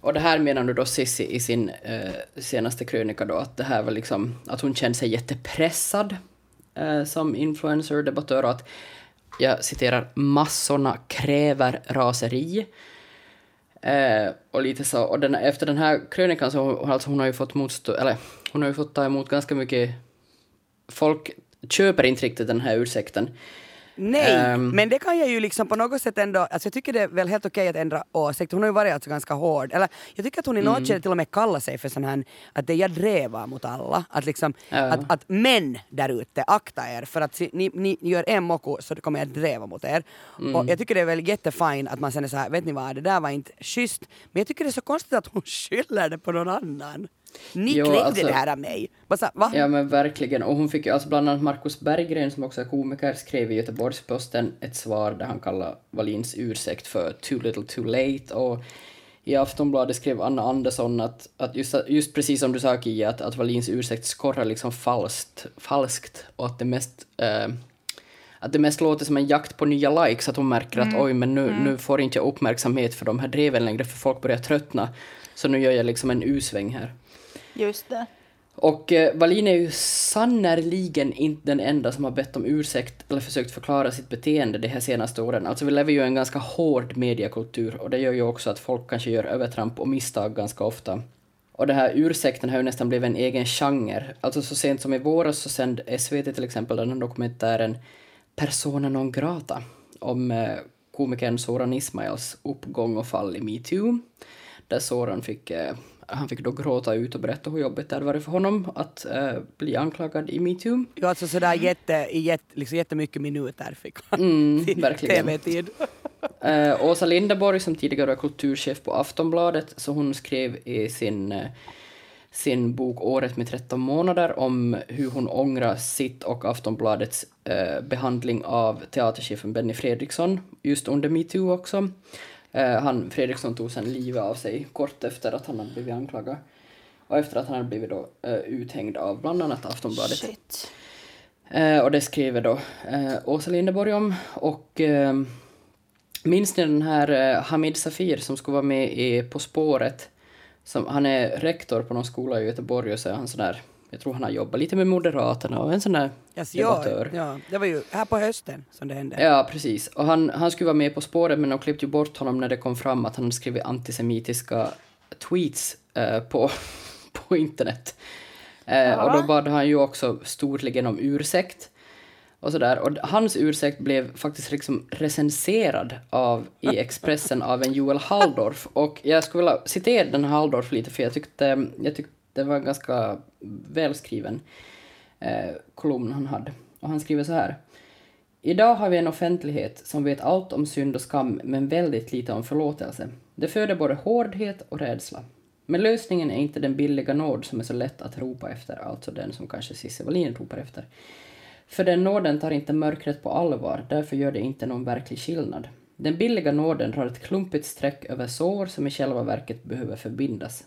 Och det här menar nu då Sissi i sin eh, senaste krönika då, att det här var liksom, att hon kände sig jättepressad eh, som influencer debattör och att, jag citerar, massorna kräver raseri. Eh, och lite så, och den, efter den här krönikan så hon, alltså hon har ju fått motstå, eller hon har ju fått ta emot ganska mycket, folk köper inte riktigt den här ursäkten. Nej, Ehm. men det kan jag ju liksom på något sätt ändå, alltså jag tycker det är väl helt okej att ändra åsikt. Hon har ju varit alltså ganska hård. Eller jag tycker att hon i Mm. något skede till och med kallar sig för sån här, att det jag drevar mot alla. Att liksom, Ja. att, att män där ute, akta er för att ni, ni gör en moko så kommer jag dreva mot er. Mm. Och jag tycker det är väl jättefint att man sen är så här, vet ni vad, det där var inte schysst. Men jag tycker det är så konstigt att hon (laughs) skyller det på någon annan. Ni Jo, krävde alltså- det här av mig. Här, va? Ja men verkligen. Och hon fick ju, alltså bland annat Markus Berggren som också är komiker skrev i Göteborgs-Posten ett svar där han kallar Wallins ursäkt för too little too late och i Aftonbladet skrev Anna Andersson att, att just, just precis som du sa Kia, att, att Wallins ursäkt skorrar liksom falskt, falskt och att det mest eh, att det mest låter som en jakt på nya likes, att hon märker att oj men nu, nu får inte jag uppmärksamhet för de här dreven längre för folk börjar tröttna. Så nu gör jag liksom en U-sväng här. Just det. Och eh, Wallin är ju sannerligen inte den enda som har bett om ursäkt eller försökt förklara sitt beteende de här senaste åren. Alltså vi lever ju i en ganska hård mediekultur och det gör ju också att folk kanske gör övertramp och misstag ganska ofta. Och den här ursäkten har ju nästan blivit en egen genre. Alltså så sent som i våras så sände SVT till exempel den här dokumentären Persona non grata om eh, komikern Soran Ismails uppgång och fall i metoo. Där Soran fick, eh, han fick då gråta ut och berätta hur jobbigt det hade varit för honom att eh, bli anklagad i metoo. Jo, alltså sådär jätte, i jätte, liksom jättemycket minuter fick han Mm. (laughs) TV-tid. (laughs) Eh, Åsa Linderborg som tidigare var kulturchef på Aftonbladet, så hon skrev i sin, eh, sin bok Året med 13 månader om hur hon ångrar sitt och Aftonbladets eh, behandling av teaterchefen Benny Fredriksson just under metoo också. Eh, han, Fredriksson tog sen livet av sig kort efter att han hade blivit anklagad. Och efter att han hade blivit då, eh, uthängd av bland annat Aftonbladet. Shit. Eh, och det skriver då eh, Åsa Linderborg om. Och eh, minns ni den här Hamid Safir som skulle vara med i På spåret? Som, han är rektor på någon skola i Göteborg och så är han sån där, jag tror han har jobbat lite med Moderaterna och en sån där Yes, debattör. ja, ja, det var ju här på hösten som det hände. Ja, precis. Och han, han skulle vara med På spåret men de klippte ju bort honom när det kom fram att han hade skrivit antisemitiska tweets eh, på, (laughs) på internet. Eh, och då bad han ju också storligen om ursäkt. Och sådär. Och hans ursäkt blev faktiskt liksom recenserad av, i (laughs) Expressen av en Joel Halldorf. Och jag skulle vilja citera den Halldorf lite för jag tyckte, jag tyckte det var en ganska välskriven eh, kolumn han hade. Och han skriver så här. Idag har vi en offentlighet som vet allt om synd och skam men väldigt lite om förlåtelse. Det föder både hårdhet och rädsla. Men lösningen är inte den billiga nåd som är så lätt att ropa efter, alltså den som kanske Cissi Wallin ropar efter. För den nåden tar inte mörkret på allvar, därför gör det inte någon verklig skillnad. Den billiga nåden drar ett klumpigt streck över sår som i själva verket behöver förbindas.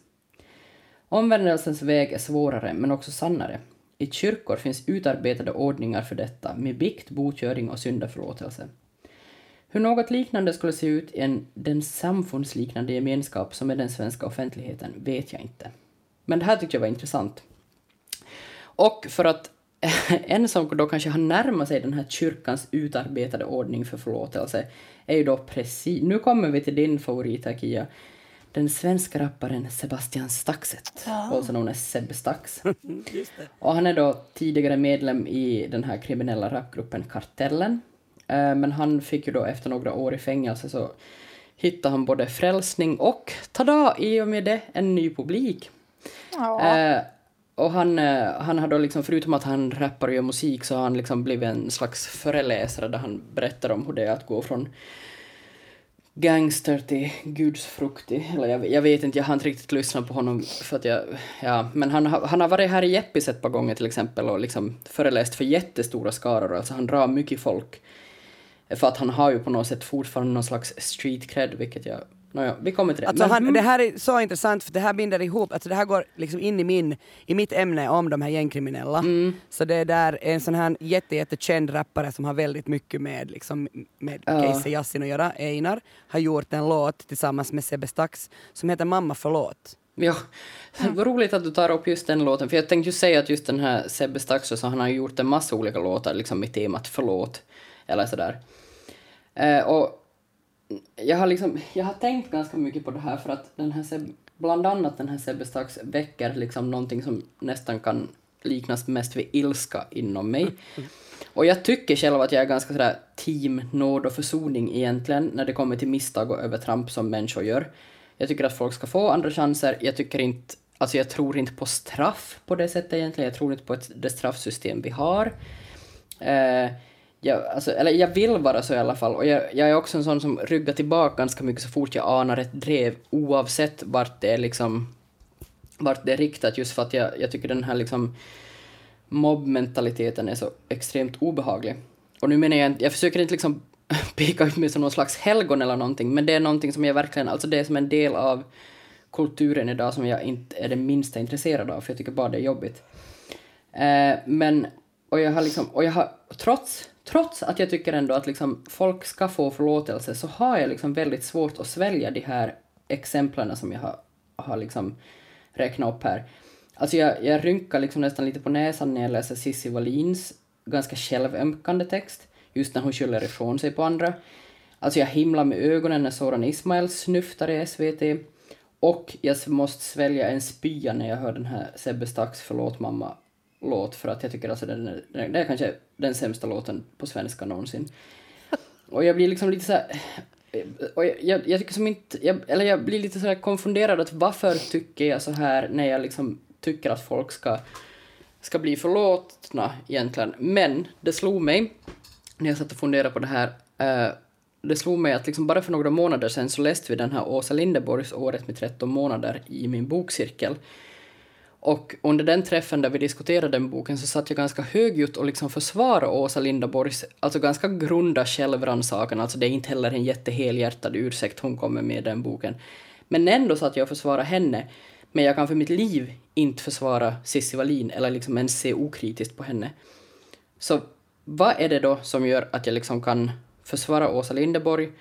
Omvändelsens väg är svårare, men också sannare. I kyrkor finns utarbetade ordningar för detta, med bikt, botgöring och syndaförlåtelse. Hur något liknande skulle se ut i en, den samfundsliknande gemenskap som är den svenska offentligheten vet jag inte. Men det här tyckte jag var intressant. Och för att (laughs) en som då kanske har närmat sig den här kyrkans utarbetade ordning för förlåtelse är ju då precis, nu kommer vi till din favorit här Kia, den svenska rapparen Sebastian Staxet, also known as Sebbe Stax. (laughs) Och han är då tidigare medlem i den här kriminella rapgruppen Kartellen. Eh, Men han fick ju då efter några år i fängelse så hittade han både frälsning och, tada, i och med det, en ny publik. Ja. Eh, och han, eh, han har då liksom, förutom att han rappar och gör musik, så har han liksom blivit en slags föreläsare där han berättar om hur det är att gå från gangster till gudsfruktig. Eller jag, jag vet inte, jag har inte riktigt lyssnat på honom för att jag, ja, men han, har- han har varit här i Jeppis ett par gånger till exempel och liksom föreläst för jättestora skaror, alltså han drar mycket folk. För att han har ju på något sätt fortfarande någon slags street cred, vilket jag, nåja, vi kommer till det. Alltså han, det här är så intressant för det här binder ihop, alltså det här går liksom in i, min, i mitt ämne om de här gängkriminella. Mm. Så det är där en sån här jätte, jättekänd rappare som har väldigt mycket med, liksom, med Ja. Casey Yassin att göra, Einar, har gjort en låt tillsammans med Sebbe Stax som heter Mamma förlåt. Ja, vad roligt att du tar upp just den låten, för jag tänkte ju säga att just den här Sebbe Staxo, så han har gjort en massa olika låtar liksom med temat förlåt, eller sådär. Eh, och jag har liksom, jag har tänkt ganska mycket på det här för att den här Sebbe, bland annat den här Sebbe Stax väcker liksom någonting som nästan kan liknas mest vid ilska inom mig. (laughs) Och jag tycker själv att jag är ganska sådär team nåd och försoning egentligen när det kommer till misstag och övertramp som människor gör. Jag tycker att folk ska få andra chanser. Jag tycker inte, alltså jag tror inte på straff på det sättet egentligen. Jag tror inte på ett, det straffsystem vi har. Eh, jag, alltså, eller jag vill vara så i alla fall. Och jag, jag är också en sån som ryggar tillbaka ganska mycket så fort jag anar ett drev oavsett vart det är liksom vart det är riktat just för att jag, jag tycker den här liksom mobbmentaliteten är så extremt obehaglig. Och nu menar jag inte, jag försöker inte liksom (laughs) peka ut mig som någon slags helgon eller någonting, men det är någonting som jag verkligen, alltså det är som en del av kulturen idag som jag inte är det minsta intresserad av, för jag tycker bara det är jobbigt. Eh, men, och jag har liksom, och jag har, trots, trots att jag tycker ändå att liksom folk ska få förlåtelse, så har jag liksom väldigt svårt att svälja de här exemplen som jag har, har liksom räknat upp här. Alltså jag, jag rynkar liksom nästan lite på näsan när jag läser Cissi Wallins ganska självömkande text, just när hon skyller ifrån sig på andra. Alltså jag himlar med ögonen när Soran Ismail snyftar i SVT. Och jag måste svälja en spya när jag hör den här Sebbe Stax Förlåt låt för att jag tycker alltså den är, den är kanske den sämsta låten på svenska någonsin. Och jag blir liksom lite så här... Och jag, jag, jag tycker som inte... Jag, eller jag blir lite så här konfunderad att varför tycker jag så här när jag liksom tycker att folk ska, ska bli förlåtna egentligen. Men det slog mig när jag satt och funderade på det här. uh, det slog mig att liksom bara för några månader sedan så läste vi den här Åsa Linderborgs Året med 13 månader i min bokcirkel. Och under den träffen där vi diskuterade den boken så satt jag ganska högljutt och liksom försvarade Åsa Lindaborgs alltså ganska grunda självrannsakan. Alltså det är inte heller en jättehelhjärtad ursäkt hon kommer med i den boken. Men ändå satt jag och försvarade henne. Men jag kan för mitt liv inte försvara Cissi Wallin eller liksom ens se okritiskt på henne. Så vad är det då som gör att jag liksom kan försvara Åsa Linderborg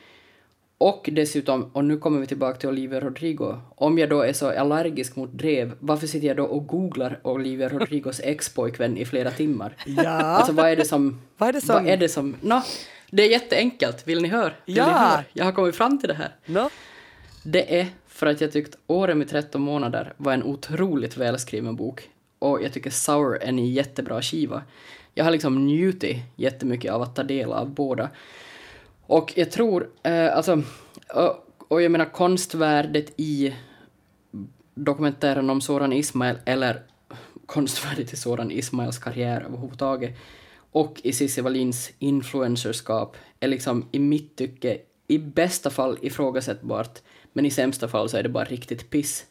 och dessutom, och nu kommer vi tillbaka till Olivia Rodrigo, om jag då är så allergisk mot drev, varför sitter jag då och googlar Olivia Rodrigos (laughs) ex-pojkvän i flera timmar? Ja. Alltså vad är det som... Vad är det som- Vad är det som... Nå, det är jätteenkelt. Vill ni höra? Vill Ja. Ni höra? Jag har kommit fram till det här. Nå? Det är för att jag tyckt Åren med 13 månader var en otroligt välskriven bok. Och jag tycker Sour är en jättebra skiva. Jag har liksom njutit jättemycket av att ta del av båda. Och jag tror, eh, alltså, och, och jag menar konstvärdet i dokumentären om Soran Ismail, eller konstvärdet i Soran Ismails karriär överhuvudtaget, och i Cissi Wallins influencerskap är liksom i mitt tycke i bästa fall ifrågasättbart, men i sämsta fall så är det bara riktigt piss.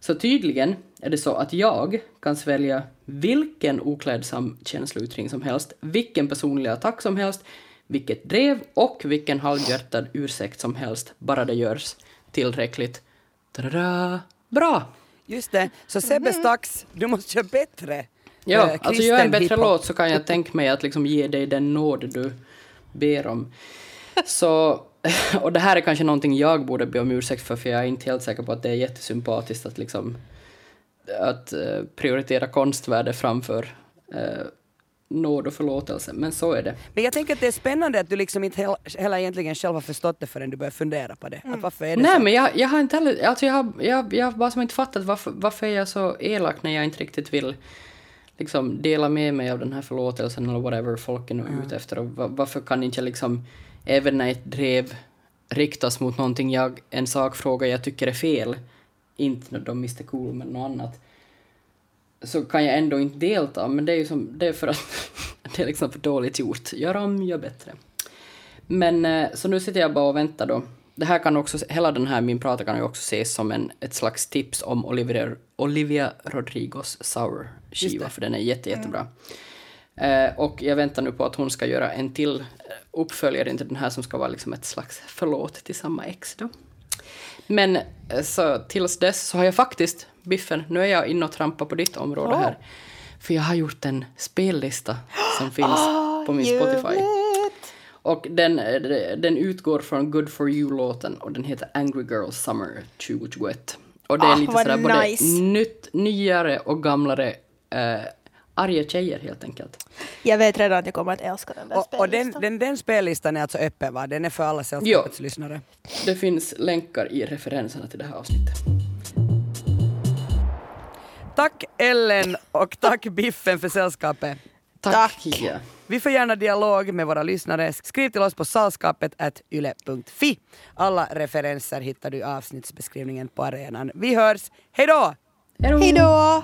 Så tydligen är det så att jag kan svälja vilken oklädsam känsloyttring som helst, vilken personlig attack som helst, vilket drev och vilken halvhjärtad ursäkt som helst, bara det görs tillräckligt Tada! bra. Just det. Så Sebbe Stax, du måste köra bättre. Ja, eh, alltså gör en bättre låt så kan jag tänka mig att liksom ge dig den nåd du ber om. Så, (laughs) och det här är kanske någonting jag borde be om ursäkt för, för jag är inte helt säker på att det är jättesympatiskt att liksom att eh, prioritera konstvärde framför eh, nåd och förlåtelse, men så är det. Men jag tänker att det är spännande att du liksom inte hel- heller egentligen själv har förstått det förrän du börjar fundera på det. Att varför är det Nej, så? men jag, jag har inte heller, alltså jag har, jag, jag har bara som inte fattat varför, varför är jag så elak när jag inte riktigt vill liksom dela med mig av den här förlåtelsen eller whatever folk är nu ute efter och va- varför kan inte jag liksom, även när ett drev riktas mot någonting jag, en sakfråga jag tycker är fel, inte de Mr Cool men något annat, så kan jag ändå inte delta, men det är ju som, det är för att (laughs) det är liksom för dåligt gjort. Gör om, gör bättre. Men eh, så nu sitter jag bara och väntar då. Det här kan också, hela den här min prata kan ju också ses som en, ett slags tips om Olivia, Olivia Rodrigos Sour-skiva, för den är jätte, jättebra. Eh, och jag väntar nu på att hon ska göra en till eh, uppföljare till den här som ska vara liksom ett slags förlåt till samma ex då. Men eh, så tills dess så har jag faktiskt, Biffen, nu är jag inne och trampar på ditt område här. För jag har gjort en spellista som finns på min Spotify. Och den, eh, den utgår från Good for you-låten och den heter Angry Girl Summer 2021. Och det är Ah, lite sådär både nice. nytt, nyare och gamlare eh, arga tjejer helt enkelt. Jag vet redan att jag kommer att älska den där Och, och den, spellistan. den, den spellistan är alltså öppen va? Den är för alla sällskapets lyssnare. Det finns länkar i referenserna till det här avsnittet. Tack Ellen och tack Biffen för sällskapet. Tack! Tack. Ja. Vi får gärna dialog med våra lyssnare. Skriv till oss på salskapet yle.fi. Alla referenser hittar du i avsnittsbeskrivningen på arenan. Vi hörs. Hej då! Hej då!